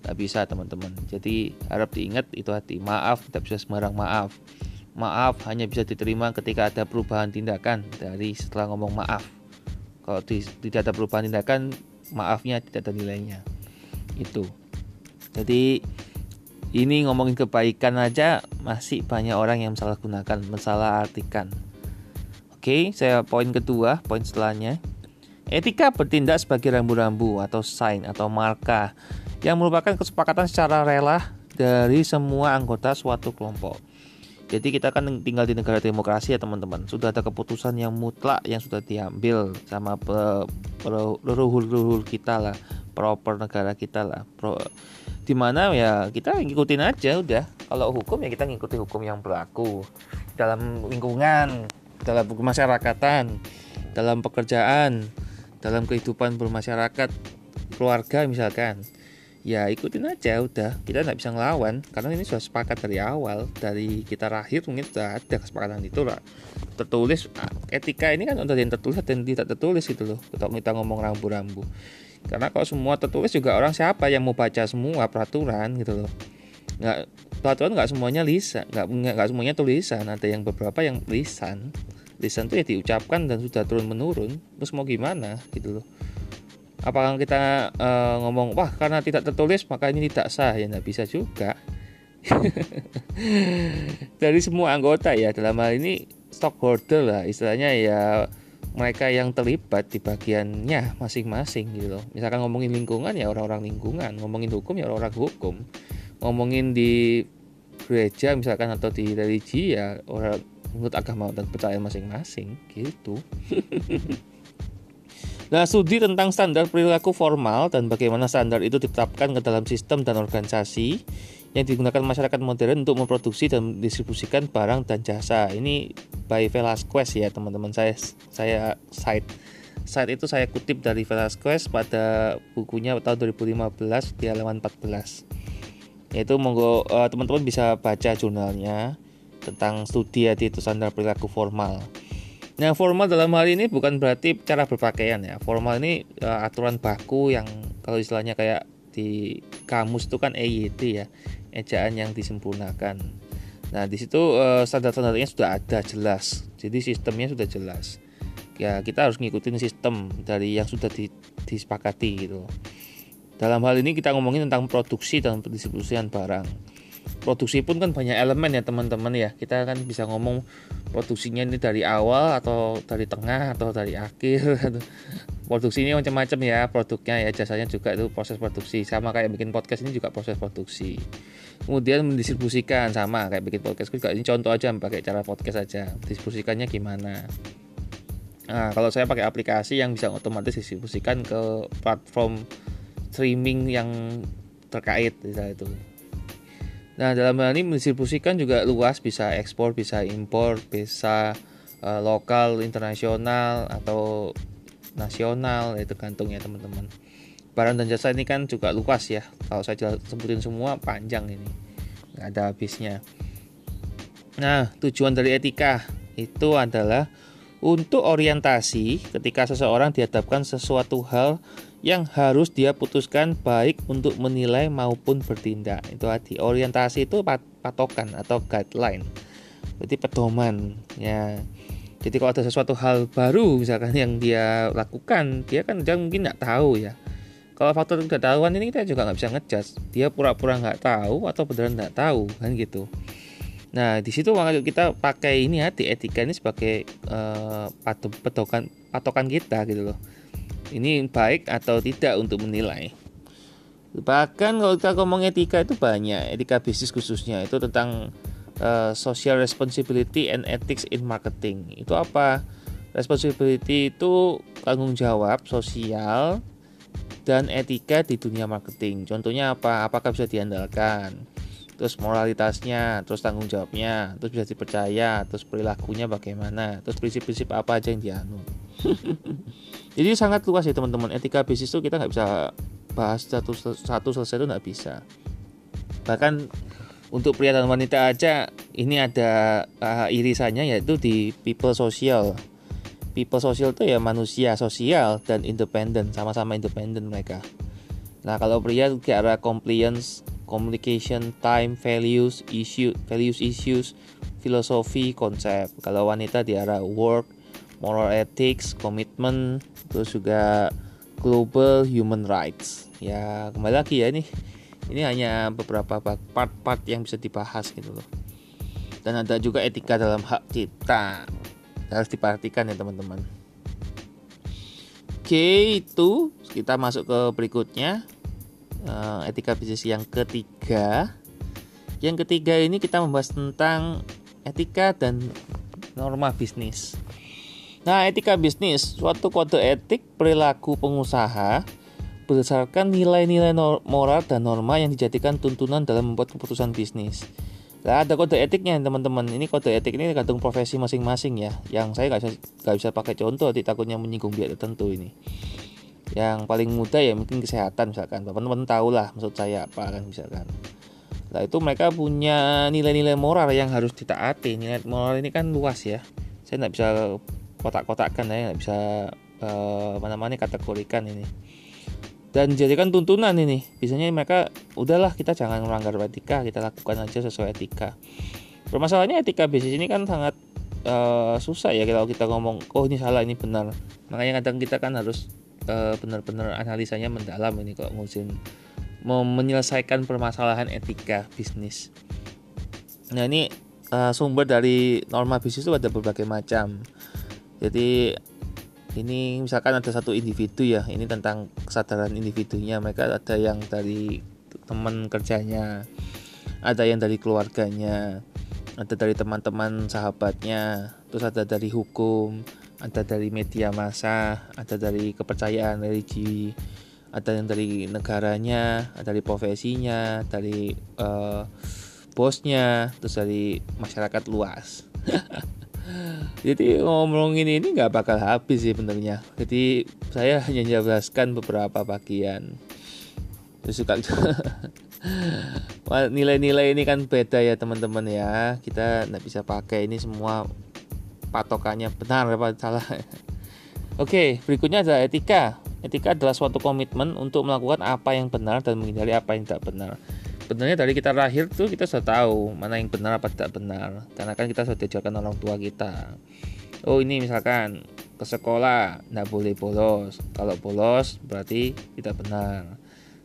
Nggak bisa teman-teman. Jadi harap diingat itu hati maaf, tidak bisa sembarang maaf maaf hanya bisa diterima ketika ada perubahan tindakan dari setelah ngomong maaf. Kalau tidak ada perubahan tindakan, maafnya tidak ada nilainya. Itu. Jadi ini ngomongin kebaikan aja masih banyak orang yang salah gunakan, mensalah artikan. Oke, saya poin kedua, poin setelahnya. Etika bertindak sebagai rambu-rambu atau sign atau marka yang merupakan kesepakatan secara rela dari semua anggota suatu kelompok. Jadi kita kan tinggal di negara demokrasi ya teman-teman. Sudah ada keputusan yang mutlak yang sudah diambil sama leluhur-leluhur kita lah, proper negara kita lah. Pro, di mana ya kita ngikutin aja udah. Kalau hukum ya kita ngikuti hukum yang berlaku dalam lingkungan, dalam masyarakatan, dalam pekerjaan, dalam kehidupan bermasyarakat, keluarga misalkan ya ikutin aja udah. Kita nggak bisa ngelawan karena ini sudah sepakat dari awal dari kita terakhir mungkin sudah ada kesepakatan itu lah. Tertulis etika ini kan ada yang tertulis dan tidak tertulis itu loh. Kalau kita ngomong rambu-rambu. Karena kalau semua tertulis juga orang siapa yang mau baca semua peraturan gitu loh. Nggak peraturan nggak semuanya lisan nggak nggak semuanya tulisan ada yang beberapa yang lisan. Lisan tuh ya diucapkan dan sudah turun menurun terus mau gimana gitu loh. Apakah kita uh, ngomong wah karena tidak tertulis maka ini tidak sah. Ya tidak bisa juga. Dari semua anggota ya dalam hal ini stockholder lah istilahnya ya mereka yang terlibat di bagiannya masing-masing gitu loh. Misalkan ngomongin lingkungan ya orang-orang lingkungan, ngomongin hukum ya orang-orang hukum. Ngomongin di gereja misalkan atau di religi ya orang menurut agama dan percaya masing-masing gitu. Nah, studi tentang standar perilaku formal dan bagaimana standar itu ditetapkan ke dalam sistem dan organisasi yang digunakan masyarakat modern untuk memproduksi dan distribusikan barang dan jasa. Ini by Velasquez ya, teman-teman saya saya site site itu saya kutip dari Velasquez pada bukunya tahun 2015 di halaman 14. Yaitu monggo uh, teman-teman bisa baca jurnalnya tentang studi itu standar perilaku formal. Nah, formal dalam hal ini bukan berarti cara berpakaian ya. Formal ini uh, aturan baku yang kalau istilahnya kayak di kamus itu kan EYT ya, ejaan yang disempurnakan. Nah, di situ uh, standar-standarnya sudah ada jelas. Jadi sistemnya sudah jelas. Ya, kita harus ngikutin sistem dari yang sudah di, disepakati gitu. Dalam hal ini kita ngomongin tentang produksi dan pendistribusian barang. Produksi pun kan banyak elemen ya teman-teman ya. Kita kan bisa ngomong produksinya ini dari awal atau dari tengah atau dari akhir. Produksi ini macam-macam ya produknya ya jasanya juga itu proses produksi. Sama kayak bikin podcast ini juga proses produksi. Kemudian mendistribusikan sama kayak bikin podcast juga. Ini contoh aja pakai cara podcast aja. Distribusikannya gimana? Nah kalau saya pakai aplikasi yang bisa otomatis distribusikan ke platform streaming yang terkait itu Nah, dalam hal ini mendistribusikan juga luas, bisa ekspor, bisa impor, bisa uh, lokal, internasional atau nasional, itu tergantung ya teman-teman. Barang dan jasa ini kan juga luas ya. Kalau saya sebutin semua panjang ini, nggak ada habisnya. Nah, tujuan dari etika itu adalah untuk orientasi ketika seseorang dihadapkan sesuatu hal yang harus dia putuskan baik untuk menilai maupun bertindak. Itu arti orientasi itu patokan atau guideline. Berarti pedoman ya. Jadi kalau ada sesuatu hal baru misalkan yang dia lakukan, dia kan jangan mungkin nggak tahu ya. Kalau faktor ketidaktahuan ini kita juga nggak bisa ngejudge. Dia pura-pura nggak tahu atau beneran nggak tahu kan gitu. Nah di situ kita pakai ini hati etika ini sebagai uh, patokan patokan kita gitu loh ini baik atau tidak untuk menilai. Bahkan kalau kita ngomong etika itu banyak, etika bisnis khususnya itu tentang uh, social responsibility and ethics in marketing. Itu apa? Responsibility itu tanggung jawab sosial dan etika di dunia marketing. Contohnya apa? Apakah bisa diandalkan? Terus moralitasnya, terus tanggung jawabnya, terus bisa dipercaya, terus perilakunya bagaimana, terus prinsip-prinsip apa aja yang dianut. Jadi sangat luas ya teman-teman. Etika bisnis itu kita nggak bisa bahas satu satu selesai itu nggak bisa. Bahkan untuk pria dan wanita aja ini ada uh, irisannya yaitu di people social. People social itu ya manusia sosial dan independen, sama-sama independen mereka. Nah, kalau pria ke arah compliance, communication, time, values, issue, values issues, filosofi, konsep. Kalau wanita di arah work, moral ethics, komitmen, terus juga global human rights. Ya, kembali lagi ya ini ini hanya beberapa part-part yang bisa dibahas gitu loh. Dan ada juga etika dalam hak cipta. Harus diperhatikan ya teman-teman. Oke, itu kita masuk ke berikutnya. Uh, etika bisnis yang ketiga. Yang ketiga ini kita membahas tentang etika dan norma bisnis. Nah, etika bisnis, suatu kode etik perilaku pengusaha berdasarkan nilai-nilai moral dan norma yang dijadikan tuntunan dalam membuat keputusan bisnis. Nah, ada kode etiknya teman-teman. Ini kode etik ini tergantung profesi masing-masing ya. Yang saya nggak bisa bisa pakai contoh, takutnya menyinggung pihak tertentu ini. Yang paling mudah ya mungkin kesehatan misalkan. Teman-teman tahu lah maksud saya apa kan misalkan. Nah itu mereka punya nilai-nilai moral yang harus ditaati. Nilai moral ini kan luas ya. Saya nggak bisa kotak-kotakkan ya nggak bisa uh, mana mana kategorikan ini dan jadikan tuntunan ini biasanya mereka udahlah kita jangan melanggar etika kita lakukan aja sesuai etika permasalahannya etika bisnis ini kan sangat uh, susah ya kalau kita ngomong oh ini salah ini benar makanya kadang kita kan harus uh, benar-benar analisanya mendalam ini kalau ngurusin mau menyelesaikan permasalahan etika bisnis. Nah ini uh, sumber dari norma bisnis itu ada berbagai macam. Jadi ini misalkan ada satu individu ya ini tentang kesadaran individunya. Mereka ada yang dari teman kerjanya ada yang dari keluarganya ada dari teman-teman sahabatnya terus ada dari hukum ada dari media massa ada dari kepercayaan religi ada yang dari negaranya ada dari profesinya dari uh, bosnya terus dari masyarakat luas. Jadi ngomongin ini nggak bakal habis sih benernya jadi saya hanya jelaskan beberapa bagian. Terus juga nilai-nilai ini kan beda ya teman-teman ya. Kita nggak bisa pakai ini semua patokannya benar apa salah? Oke berikutnya adalah etika. Etika adalah suatu komitmen untuk melakukan apa yang benar dan menghindari apa yang tidak benar. Sebenarnya dari kita lahir tuh kita sudah tahu mana yang benar apa tidak benar. Karena kan kita sudah diajarkan orang tua kita. Oh ini misalkan ke sekolah nggak boleh bolos. Kalau bolos berarti tidak benar.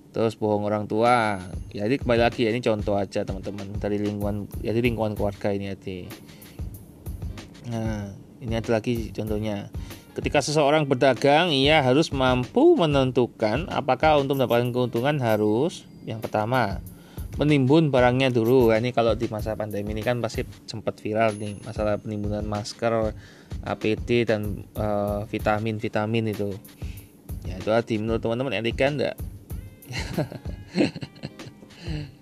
Terus bohong orang tua. Jadi kembali lagi ya ini contoh aja teman-teman dari lingkungan jadi lingkungan keluarga ini aja nah ini ada lagi contohnya. Ketika seseorang berdagang ia harus mampu menentukan apakah untuk mendapatkan keuntungan harus yang pertama menimbun barangnya dulu. Ini kalau di masa pandemi ini kan pasti sempat viral nih masalah penimbunan masker APD dan uh, vitamin vitamin itu. Ya itu arti menurut teman-teman etika enggak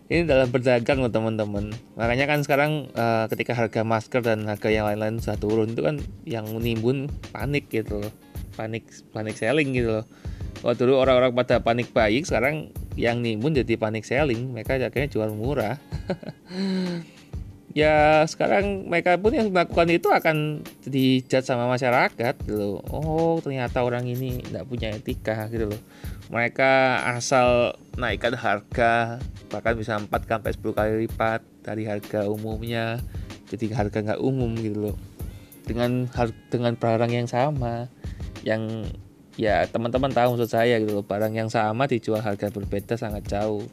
ini dalam berdagang loh teman-teman. Makanya kan sekarang uh, ketika harga masker dan harga yang lain-lain sudah turun itu kan yang menimbun panik gitu loh. Panik panik selling gitu loh. Kalau dulu orang-orang pada panik baik sekarang yang nimbun jadi panik selling. Mereka akhirnya jual murah. Ya sekarang mereka pun yang melakukan itu akan dijat sama masyarakat gitu loh. Oh ternyata orang ini tidak punya etika gitu loh. Mereka asal naikkan harga bahkan bisa 4 sampai 10 kali lipat dari harga umumnya. Jadi harga nggak umum gitu loh. Dengan dengan barang yang sama yang ya teman-teman tahu maksud saya gitu loh. Barang yang sama dijual harga berbeda sangat jauh.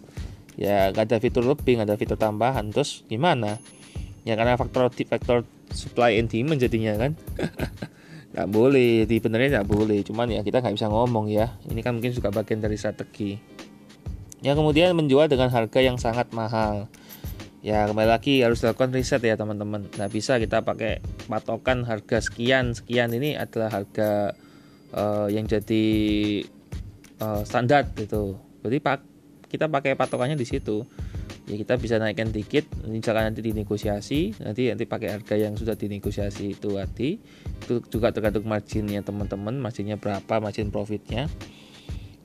Ya nggak ada fitur lebih nggak ada fitur tambahan. Terus gimana? Ya karena faktor faktor supply and demand jadinya kan nggak boleh di benernya nggak boleh. Cuman ya kita nggak bisa ngomong ya. Ini kan mungkin juga bagian dari strategi. Ya kemudian menjual dengan harga yang sangat mahal. Ya kembali lagi harus dilakukan riset ya teman-teman. Nggak bisa kita pakai patokan harga sekian sekian. Ini adalah harga uh, yang jadi uh, standar gitu. Jadi pak kita pakai patokannya di situ ya kita bisa naikkan dikit. Misalkan nanti dinegosiasi nanti nanti pakai harga yang sudah dinegosiasi itu hati itu juga tergantung marginnya teman-teman marginnya berapa margin profitnya.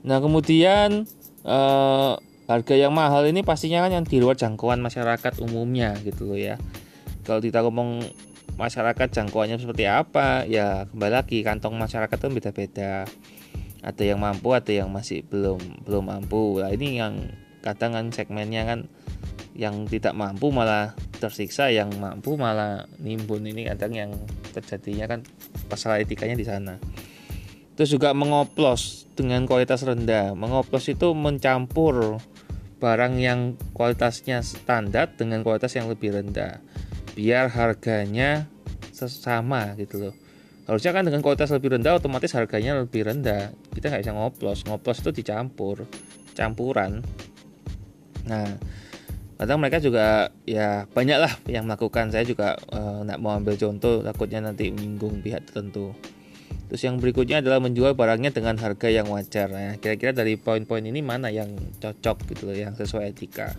Nah kemudian uh, harga yang mahal ini pastinya kan yang di luar jangkauan masyarakat umumnya gitu loh ya. Kalau kita ngomong masyarakat jangkauannya seperti apa ya kembali lagi kantong masyarakat itu beda-beda. Ada yang mampu ada yang masih belum belum mampu. Nah ini yang kadang kan segmennya kan yang tidak mampu malah tersiksa yang mampu malah nimbun. Ini kadang yang terjadinya kan masalah etikanya di sana. Terus juga mengoplos dengan kualitas rendah. Mengoplos itu mencampur barang yang kualitasnya standar dengan kualitas yang lebih rendah. Biar harganya sesama gitu loh. Harusnya kan dengan kualitas lebih rendah otomatis harganya lebih rendah. Kita nggak bisa ngoplos. Ngoplos itu dicampur. Campuran. Nah kadang mereka juga ya banyak lah yang melakukan. Saya juga uh, nggak mau ambil contoh takutnya nanti menyinggung pihak tertentu. Terus yang berikutnya adalah menjual barangnya dengan harga yang wajar nah kira-kira dari poin-poin ini mana yang cocok gitu loh yang sesuai etika?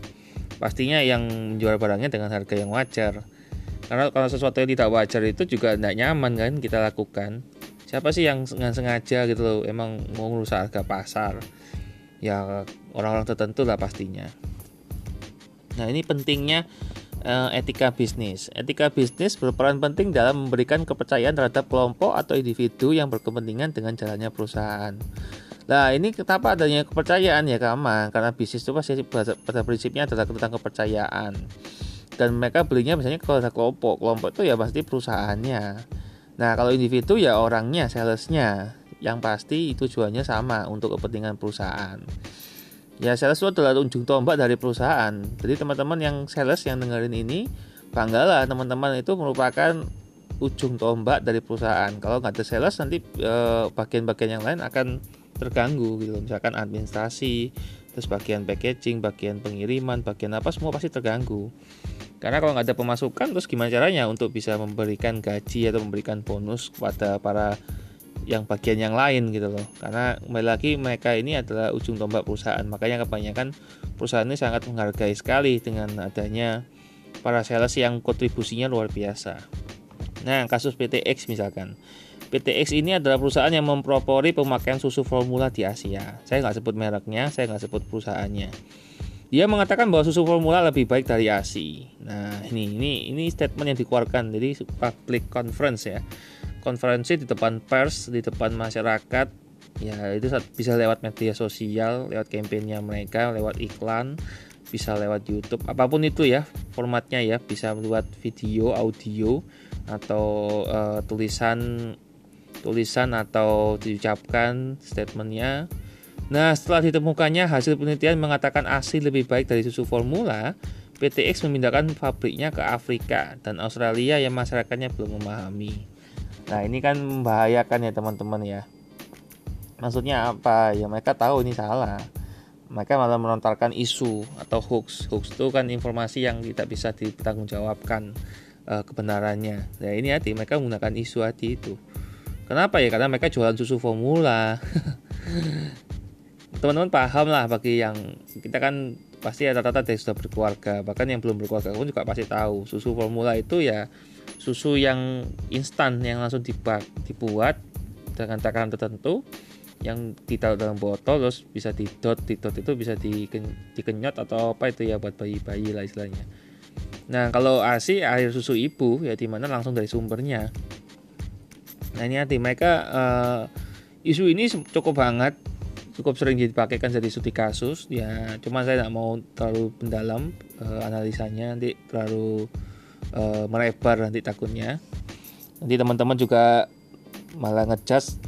Pastinya yang menjual barangnya dengan harga yang wajar. Karena kalau sesuatu yang tidak wajar itu juga tidak nyaman kan kita lakukan. Siapa sih yang nggak sengaja gitu loh emang mau merusak harga pasar? Ya orang-orang tertentu lah pastinya nah ini pentingnya uh, etika bisnis. Etika bisnis berperan penting dalam memberikan kepercayaan terhadap kelompok atau individu yang berkepentingan dengan jalannya perusahaan. Nah ini kenapa adanya kepercayaan? Ya Kama Karena bisnis itu pasti pada prinsipnya adalah tentang kepercayaan. Dan mereka belinya misalnya kalau ada kelompok. Kelompok itu ya pasti perusahaannya. Nah kalau individu ya orangnya salesnya. Yang pasti tujuannya sama untuk kepentingan perusahaan ya sales itu adalah ujung tombak dari perusahaan. Jadi teman-teman yang sales yang dengerin ini banggalah teman-teman itu merupakan ujung tombak dari perusahaan. Kalau nggak ada sales nanti eh, bagian-bagian yang lain akan terganggu gitu. Misalkan administrasi terus bagian packaging bagian pengiriman bagian apa semua pasti terganggu. Karena kalau nggak ada pemasukan terus gimana caranya untuk bisa memberikan gaji atau memberikan bonus kepada para yang bagian yang lain gitu loh. Karena kembali lagi mereka ini adalah ujung tombak perusahaan. Makanya kebanyakan perusahaan ini sangat menghargai sekali dengan adanya para sales yang kontribusinya luar biasa. Nah kasus PTX misalkan. PTX ini adalah perusahaan yang mempropori pemakaian susu formula di Asia. Saya nggak sebut mereknya saya nggak sebut perusahaannya. Dia mengatakan bahwa susu formula lebih baik dari ASI. Nah, ini ini ini statement yang dikeluarkan. Jadi public conference ya. Konferensi di depan pers, di depan masyarakat. Ya, itu bisa lewat media sosial, lewat kampanye mereka, lewat iklan, bisa lewat YouTube, apa pun itu ya formatnya ya, bisa buat video, audio atau uh, tulisan tulisan atau diucapkan statementnya Nah, setelah ditemukannya hasil penelitian mengatakan ASI lebih baik dari susu formula, PTX memindahkan pabriknya ke Afrika dan Australia yang masyarakatnya belum memahami. Nah, ini kan membahayakan ya teman-teman ya. Maksudnya apa? Ya mereka tahu ini salah. Mereka malah melontarkan isu atau hoax. Hoax itu kan informasi yang tidak bisa dipertanggungjawabkan uh, kebenarannya. Nah, ini hati mereka menggunakan isu hati itu. Kenapa ya? Karena mereka jualan susu formula. teman-teman paham lah bagi yang kita kan pasti rata-rata sudah berkeluarga bahkan yang belum berkeluarga pun juga pasti tahu susu formula itu ya susu yang instan yang langsung dibuat dibuat dengan takaran tertentu yang ditaruh dalam botol terus bisa didot didot itu bisa dikenyot atau apa itu ya buat bayi-bayi lah istilahnya Nah, kalau ASI air susu ibu ya di mana langsung dari sumbernya. Nah, ini hati mereka uh, isu ini cukup banget cukup sering dipakai kan jadi studi kasus ya cuma saya tidak mau terlalu mendalam uh, analisanya nanti terlalu uh, melebar nanti takutnya nanti teman-teman juga malah ngecas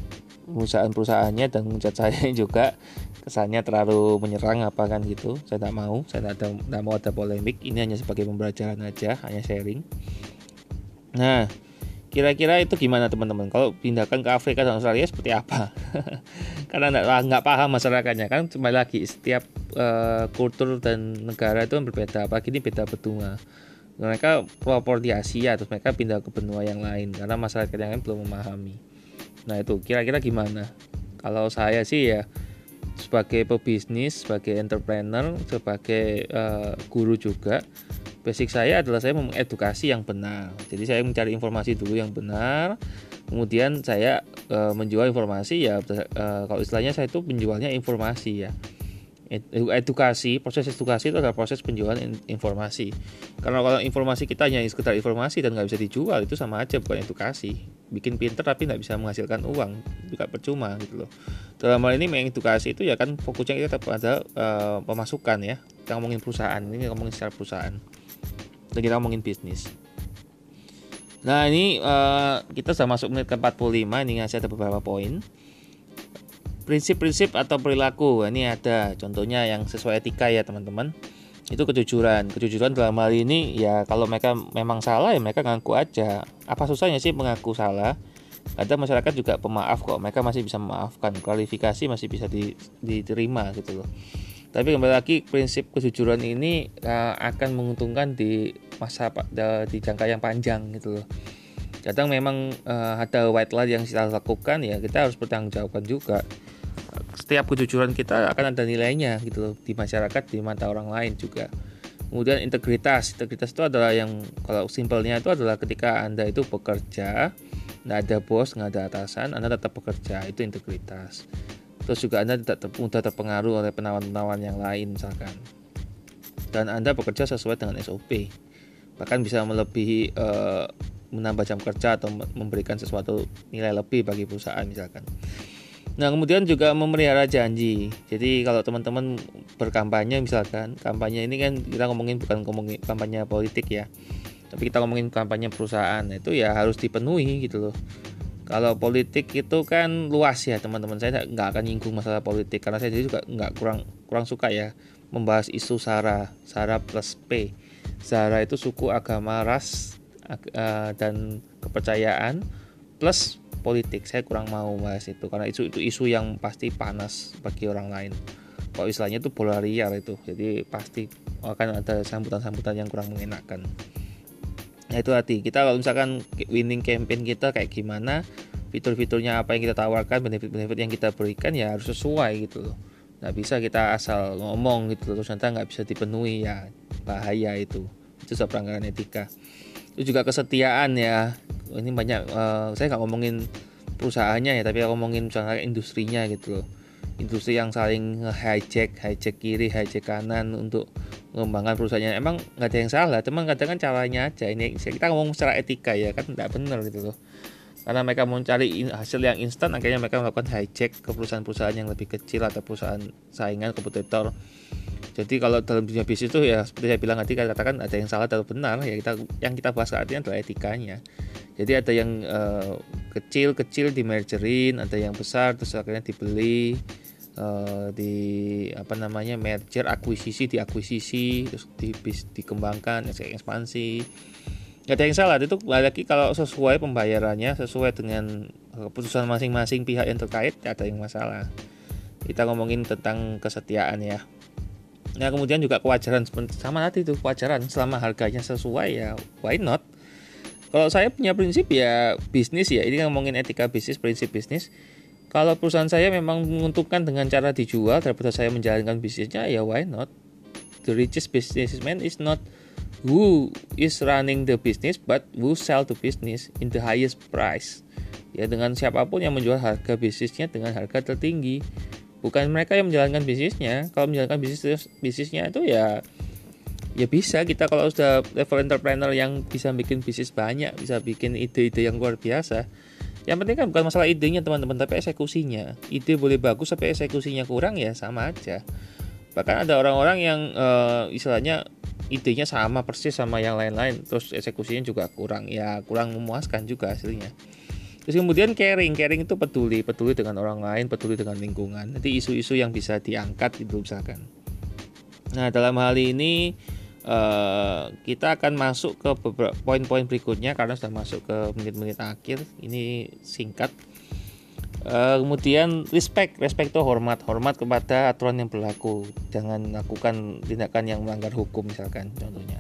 perusahaan-perusahaannya dan mencat saya juga kesannya terlalu menyerang apa kan gitu saya tidak mau saya tidak, tidak mau ada polemik ini hanya sebagai pembelajaran aja hanya sharing nah Kira-kira itu gimana teman-teman? Kalau pindahkan ke Afrika dan Australia seperti apa? Karena nggak nggak paham masyarakatnya kan. Cuma lagi setiap uh, kultur dan negara itu kan berbeda. Apalagi ini beda benua. Mereka proper di Asia, terus mereka pindah ke benua yang lain karena masyarakat yang lain belum memahami. Nah itu kira-kira gimana? Kalau saya sih ya sebagai pebisnis, sebagai entrepreneur, sebagai uh, guru juga basic saya adalah saya mengedukasi yang benar. Jadi saya mencari informasi dulu yang benar, kemudian saya e, menjual informasi ya e, kalau istilahnya saya itu penjualnya informasi ya. Edukasi, proses edukasi itu adalah proses penjualan informasi. Karena kalau informasi kita hanya sekedar informasi dan nggak bisa dijual itu sama aja bukan edukasi. Bikin pinter tapi nggak bisa menghasilkan uang, juga percuma gitu loh. Dalam hal ini mengedukasi itu ya kan fokusnya kita pada e, pemasukan ya. Kita ngomongin perusahaan, ini ngomongin secara perusahaan dan kita ngomongin bisnis nah ini uh, kita sudah masuk menit ke 45 ini ngasih ada beberapa poin prinsip-prinsip atau perilaku. Ini ada contohnya yang sesuai etika ya teman-teman. Itu kejujuran. Kejujuran dalam hal ini ya kalau mereka memang salah ya mereka ngaku aja. Apa susahnya sih mengaku salah? Kadang masyarakat juga pemaaf kok. Mereka masih bisa memaafkan. Kualifikasi masih bisa diterima gitu loh. Tapi kembali lagi prinsip kejujuran ini uh, akan menguntungkan di masa di jangka yang panjang gitu loh. Kadang memang uh, ada white lie yang kita lakukan ya kita harus bertanggung jawabkan juga. Setiap kejujuran kita akan ada nilainya gitu loh di masyarakat di mata orang lain juga. Kemudian integritas, integritas itu adalah yang kalau simpelnya itu adalah ketika anda itu bekerja, nggak ada bos, nggak ada atasan, anda tetap bekerja itu integritas. Terus juga Anda tidak ter mudah terpengaruh oleh penawaran-penawaran yang lain misalkan. Dan Anda bekerja sesuai dengan SOP bahkan bisa melebihi uh, menambah jam kerja atau memberikan sesuatu nilai lebih bagi perusahaan misalkan Nah kemudian juga memelihara janji. Jadi kalau teman-teman berkampanye misalkan, kampanye ini kan kita ngomongin bukan ngomongin kampanye politik ya, tapi kita ngomongin kampanye perusahaan. Itu ya harus dipenuhi gitu loh. Kalau politik itu kan luas ya teman-teman. Saya nggak akan nyinggung masalah politik karena saya juga nggak kurang kurang suka ya membahas isu sara, sara plus P. Sara itu suku, agama, ras uh, dan kepercayaan plus politik. Saya kurang mau bahas itu karena itu itu isu yang pasti panas bagi orang lain. Kalau istilahnya itu bola liar itu, jadi pasti akan ada sambutan-sambutan yang kurang mengenakan. Nah itu hati kita kalau misalkan winning campaign kita kayak gimana fitur-fiturnya apa yang kita tawarkan benefit-benefit yang kita berikan ya harus sesuai gitu loh nggak bisa kita asal ngomong gitu loh terus nanti nggak bisa dipenuhi ya bahaya itu itu sebuah pelanggaran etika itu juga kesetiaan ya. Ini banyak uh, saya nggak ngomongin perusahaannya ya tapi ngomongin misalnya industrinya gitu loh. Industri yang saling hijack hijack kiri hijack kanan untuk mengembangkan perusahaannya. Emang nggak ada yang salah cuman kadang kan caranya aja. Ini kita ngomong secara etika ya kan tidak benar gitu loh. Karena mereka mau cari hasil yang instan akhirnya mereka melakukan hijack ke perusahaan-perusahaan yang lebih kecil atau perusahaan saingan kompetitor jadi kalau dalam dunia bisnis itu ya seperti saya bilang tadi katakan ada yang salah atau benar ya kita yang kita bahas saat ini adalah etikanya. Jadi ada yang uh, kecil-kecil di mergerin ada yang besar terus akhirnya dibeli uh, di apa namanya merger akuisisi diakuisisi terus di, dikembangkan ekspansi. Nggak ada yang salah itu lagi kalau sesuai pembayarannya sesuai dengan keputusan masing-masing pihak yang terkait tidak ada yang masalah. Kita ngomongin tentang kesetiaan ya nah kemudian juga kewajaran sama tadi itu kewajaran selama harganya sesuai ya why not? Kalau saya punya prinsip ya bisnis ya. Ini ngomongin etika bisnis prinsip bisnis. Kalau perusahaan saya memang menguntungkan dengan cara dijual daripada saya menjalankan bisnisnya ya why not? The richest businessman is not who is running the business but who sell the business in the highest price. Ya dengan siapa pun yang menjual harga bisnisnya dengan harga tertinggi bukan mereka yang menjalankan bisnisnya. Kalau menjalankan bisnis bisnisnya itu ya ya bisa. Kita kalau sudah level entrepreneur yang bisa bikin bisnis banyak bisa bikin ide-ide yang luar biasa. Yang penting kan bukan masalah idenya teman-teman tapi eksekusinya. Ide boleh bagus tapi eksekusinya kurang ya sama aja. Bahkan ada orang-orang yang uh, istilahnya idenya sama persis sama yang lain-lain. Terus eksekusinya juga kurang. Ya kurang memuaskan juga hasilnya terus kemudian caring caring itu peduli peduli dengan orang lain peduli dengan lingkungan nanti isu-isu yang bisa diangkat itu misalkan nah dalam hal ini uh, kita akan masuk ke beberapa poin-poin berikutnya karena sudah masuk ke menit-menit akhir ini singkat Uh, kemudian respect, respect itu hormat, hormat kepada aturan yang berlaku. Jangan lakukan tindakan yang melanggar hukum misalkan contohnya.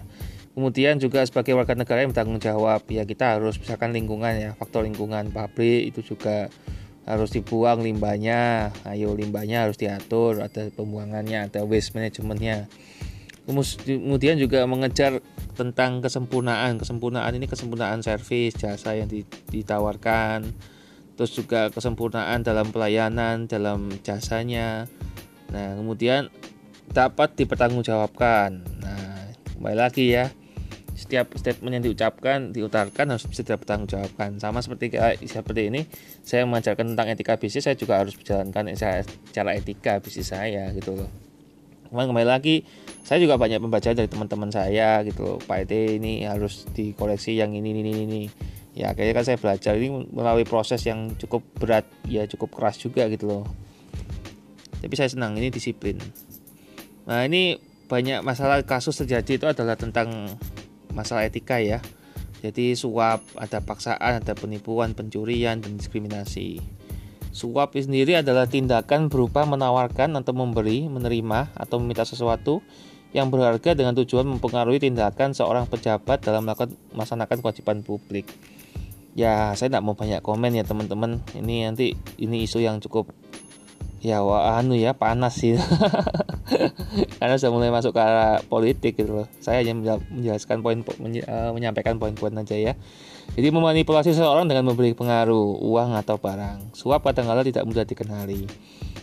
Kemudian juga sebagai warga negara yang bertanggung jawab, ya kita harus misalkan lingkungan ya, faktor lingkungan pabrik itu juga harus dibuang limbahnya. Ayo limbahnya harus diatur, ada pembuangannya, ada waste managementnya. Kemudian juga mengejar tentang kesempurnaan. Kesempurnaan ini kesempurnaan servis, jasa yang ditawarkan terus juga kesempurnaan dalam pelayanan dalam jasanya nah kemudian dapat dipertanggungjawabkan nah kembali lagi ya setiap statement yang diucapkan diutarkan harus bisa dipertanggungjawabkan. Sama seperti seperti ini saya mengajarkan tentang etika bisnis saya juga harus menjalankan cara etika bisnis saya gitu loh. Cuman kembali lagi saya juga banyak membaca dari teman-teman saya gitu loh. Pak Ete ini harus dikoreksi yang ini ini ini. Ya akhirnya kan saya belajar ini melalui proses yang cukup berat ya cukup keras juga gitu loh. Tapi saya senang ini disiplin. Nah ini banyak masalah kasus terjadi itu adalah tentang masalah etika ya. Jadi suap ada paksaan ada penipuan pencurian dan diskriminasi. Suap sendiri adalah tindakan berupa menawarkan atau memberi menerima atau meminta sesuatu yang berharga dengan tujuan mempengaruhi tindakan seorang pejabat dalam melaksanakan kewajiban publik. Ya saya tidak mau banyak komen ya teman-teman. Ini nanti ini isu yang cukup ya wah, anu ya panas sih. Karena sudah mulai masuk ke arah politik gitu loh. Saya hanya menjelaskan poin eh, menyampaikan poin-poin aja ya. Jadi memanipulasi seseorang dengan memberi pengaruh uang atau barang suap kadang-kala tidak mudah dikenali.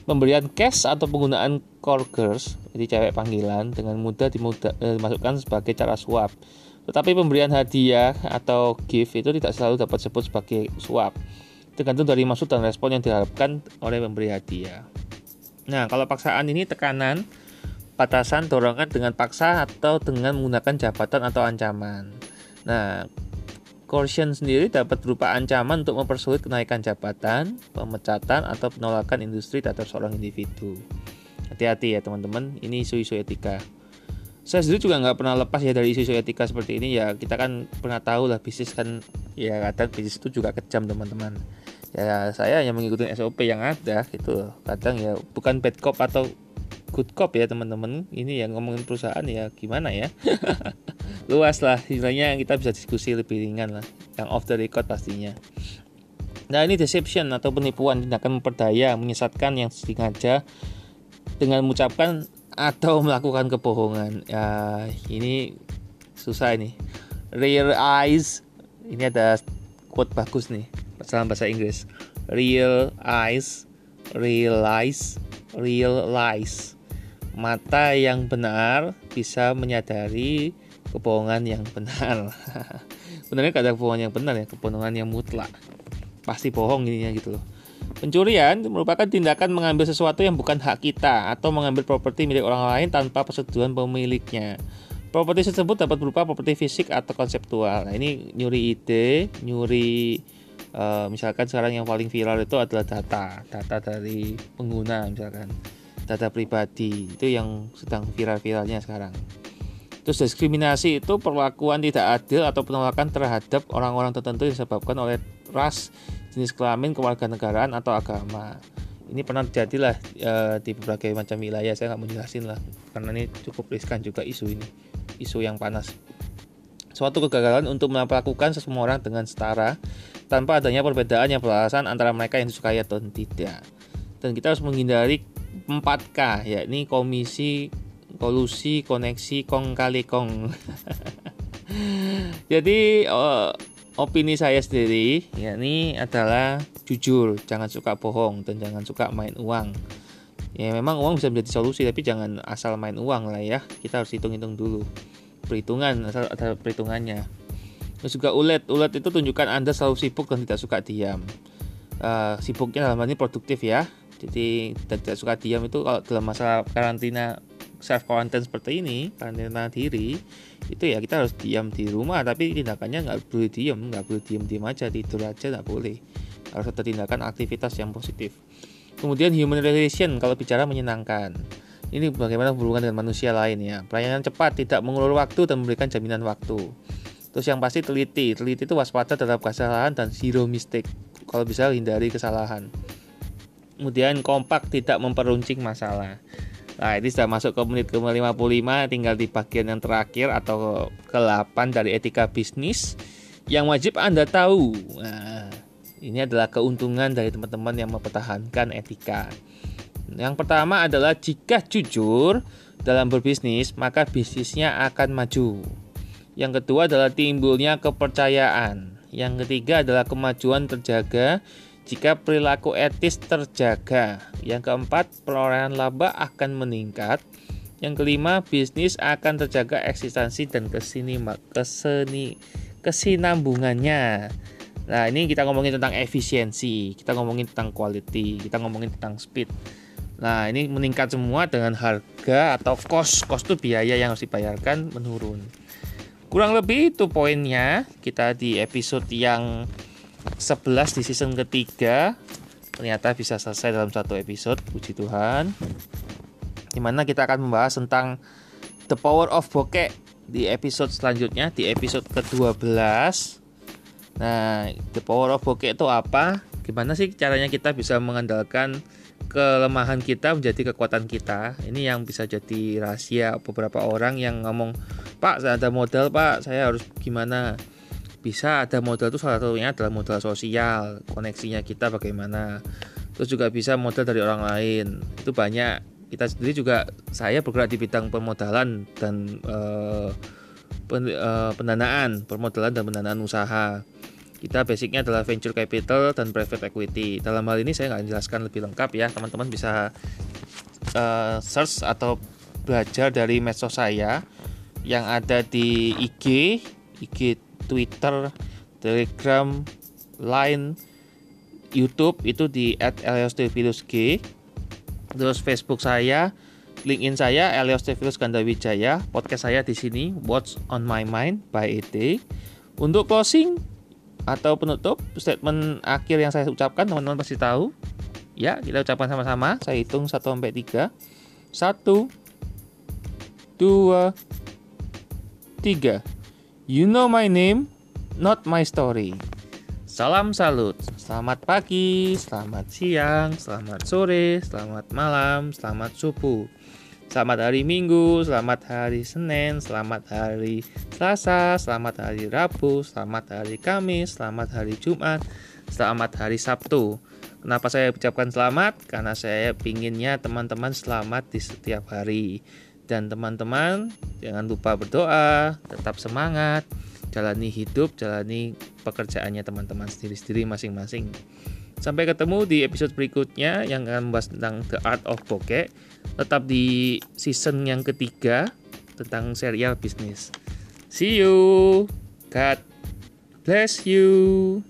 Pemberian cash atau penggunaan courgers jadi cewek panggilan dengan mudah eh, dimasukkan sebagai cara suap. Tetapi pemberian hadiah atau gift itu tidak selalu dapat disebut sebagai suap. Tergantung dari maksud dan respon yang diharapkan oleh pemberi hadiah. Nah, kalau paksaan ini tekanan, batasan, dorongan dengan paksa atau dengan menggunakan jabatan atau ancaman. Nah, coercion sendiri dapat berupa ancaman untuk mempersulit kenaikan jabatan, pemecatan, atau penolakan industri terhadap seorang individu. Hati-hati ya teman-teman, ini isu-isu etika saya sendiri juga nggak pernah lepas ya dari isu-isu etika seperti ini. Ya kita kan pernah tahu lah bisnis kan ya kadang bisnis itu juga kejam teman-teman. Ya saya yang mengikuti SOP yang ada gitu. Kadang ya bukan bad cop atau good cop ya teman-teman. Ini yang ngomongin perusahaan ya gimana ya? Luas lah istilahnya kita bisa diskusi lebih ringan lah. Yang off the record pastinya. Nah ini deception atau penipuan tindakan memperdaya menyesatkan yang sengaja dengan mengucapkan atau melakukan kebohongan. Ya ini susah ini. Realize ini ada quote bagus nih. Dalam bahasa Inggris. Real eyes. Realize realize mata yang benar bisa menyadari kebohongan yang benar. Benarnya gak ada kebohongan yang benar ya. Kebohongan yang mutlak. Pasti bohong ininya gitu loh Pencurian merupakan tindakan mengambil sesuatu yang bukan hak kita atau mengambil properti milik orang lain tanpa persetujuan pemiliknya. Properti tersebut dapat berupa properti fisik atau konseptual. Nah, ini nyuri ide, nyuri uh, misalkan sekarang yang paling viral itu adalah data, data dari pengguna misalkan, data pribadi itu yang sedang viral-viralnya sekarang. Terus diskriminasi itu perlakuan tidak adil atau penolakan terhadap orang-orang tertentu disebabkan oleh ras, jenis kelamin, kewarganegaraan atau agama. Ini pernah terjadi lah e, di berbagai macam wilayah. Saya nggak menjelasin lah karena ini cukup riskan juga isu ini, isu yang panas. Suatu kegagalan untuk melakukan semua orang dengan setara tanpa adanya perbedaan yang beralasan antara mereka yang disukai atau tidak. Dan kita harus menghindari 4K yakni komisi kolusi koneksi kong kali kong jadi uh, opini saya sendiri yakni adalah jujur, jangan suka bohong dan jangan suka main uang. Ya memang uang bisa menjadi solusi tapi jangan asal main uang lah ya. Kita harus hitung-hitung dulu. perhitungan ada perhitungannya terus juga ulet ulet itu tunjukkan anda selalu sibuk dan tidak suka diam uh, sibuknya dalam hal ini produktif ya jadi tidak suka diam itu kalau dalam masa karantina self quarantine seperti ini karantina diri itu ya kita harus diam di rumah. Tapi tindakannya nggak boleh diam nggak boleh diam diam aja tidur aja nggak boleh. Harus ada tindakan aktivitas yang positif. Kemudian human relation kalau bicara menyenangkan. Ini bagaimana hubungan dengan manusia lain ya. Pelayanan cepat tidak mengulur waktu dan memberikan jaminan waktu. Terus yang pasti teliti. Teliti itu waspada terhadap kesalahan dan zero mistake. Kalau bisa hindari kesalahan. Kemudian kompak tidak memperuncing masalah Nah, ini sudah masuk ke menit ke-55, tinggal di bagian yang terakhir atau ke-8 dari etika bisnis yang wajib Anda tahu. Nah, ini adalah keuntungan dari teman-teman yang mempertahankan etika. Yang pertama adalah jika jujur dalam berbisnis, maka bisnisnya akan maju. Yang kedua adalah timbulnya kepercayaan. Yang ketiga adalah kemajuan terjaga jika perilaku etis terjaga. Yang keempat, perolehan laba akan meningkat. Yang kelima, bisnis akan terjaga eksistensi dan ke sini keseni kesinambungannya. Nah, ini kita ngomongin tentang efisiensi, kita ngomongin tentang quality, kita ngomongin tentang speed. Nah, ini meningkat semua dengan harga atau cost. Cost itu biaya yang harus dibayarkan menurun. Kurang lebih itu poinnya kita di episode yang 11 di season ketiga. Ternyata bisa selesai dalam satu episode puji Tuhan. Di mana kita akan membahas tentang The Power of Bokeh di episode selanjutnya di episode ke-12 nah The Power of Bokeh itu apa? Gimana sih caranya kita bisa mengandalkan kelemahan kita menjadi kekuatan kita? Ini yang bisa jadi rahasia beberapa orang yang ngomong Pak saya ada modal Pak. Saya harus gimana bisa ada modal itu salah satunya adalah modal sosial koneksinya kita bagaimana. Terus juga bisa modal dari orang lain. Itu banyak. Kita sendiri juga saya bergerak di bidang permodalan dan uh, pen, uh, pendanaan permodalan dan pendanaan usaha. Kita basicnya adalah venture capital dan private equity. Dalam hal ini saya nggak jelaskan lebih lengkap ya. Teman-teman bisa uh, search atau belajar dari medsos saya yang ada di IG IG Twitter, Telegram, Line, YouTube itu di @eliostevilusg. Terus Facebook saya, LinkedIn saya Elios Tevilus Gandawijaya, podcast saya di sini What's on My Mind by ET. Untuk closing atau penutup statement akhir yang saya ucapkan teman-teman pasti tahu. Ya, kita ucapkan sama-sama. Saya hitung 1 sampai 3. 1 2 3 You know my name, not my story. Salam salut. Selamat pagi, selamat siang, selamat sore, selamat malam, selamat subuh. Selamat hari Minggu, selamat hari Senin, selamat hari Selasa, selamat hari Rabu, selamat hari Kamis, selamat hari Jumat, selamat hari Sabtu. Kenapa saya ucapkan selamat? Karena saya pinginnya teman-teman selamat di setiap hari. Dan teman-teman jangan lupa berdoa, tetap semangat, jalani hidup, jalani pekerjaannya teman-teman sendiri-sendiri masing-masing. Sampai ketemu di episode berikutnya yang akan membahas tentang The Art of Bokeh. Tetap di season yang ketiga tentang serial bisnis. See you. God bless you.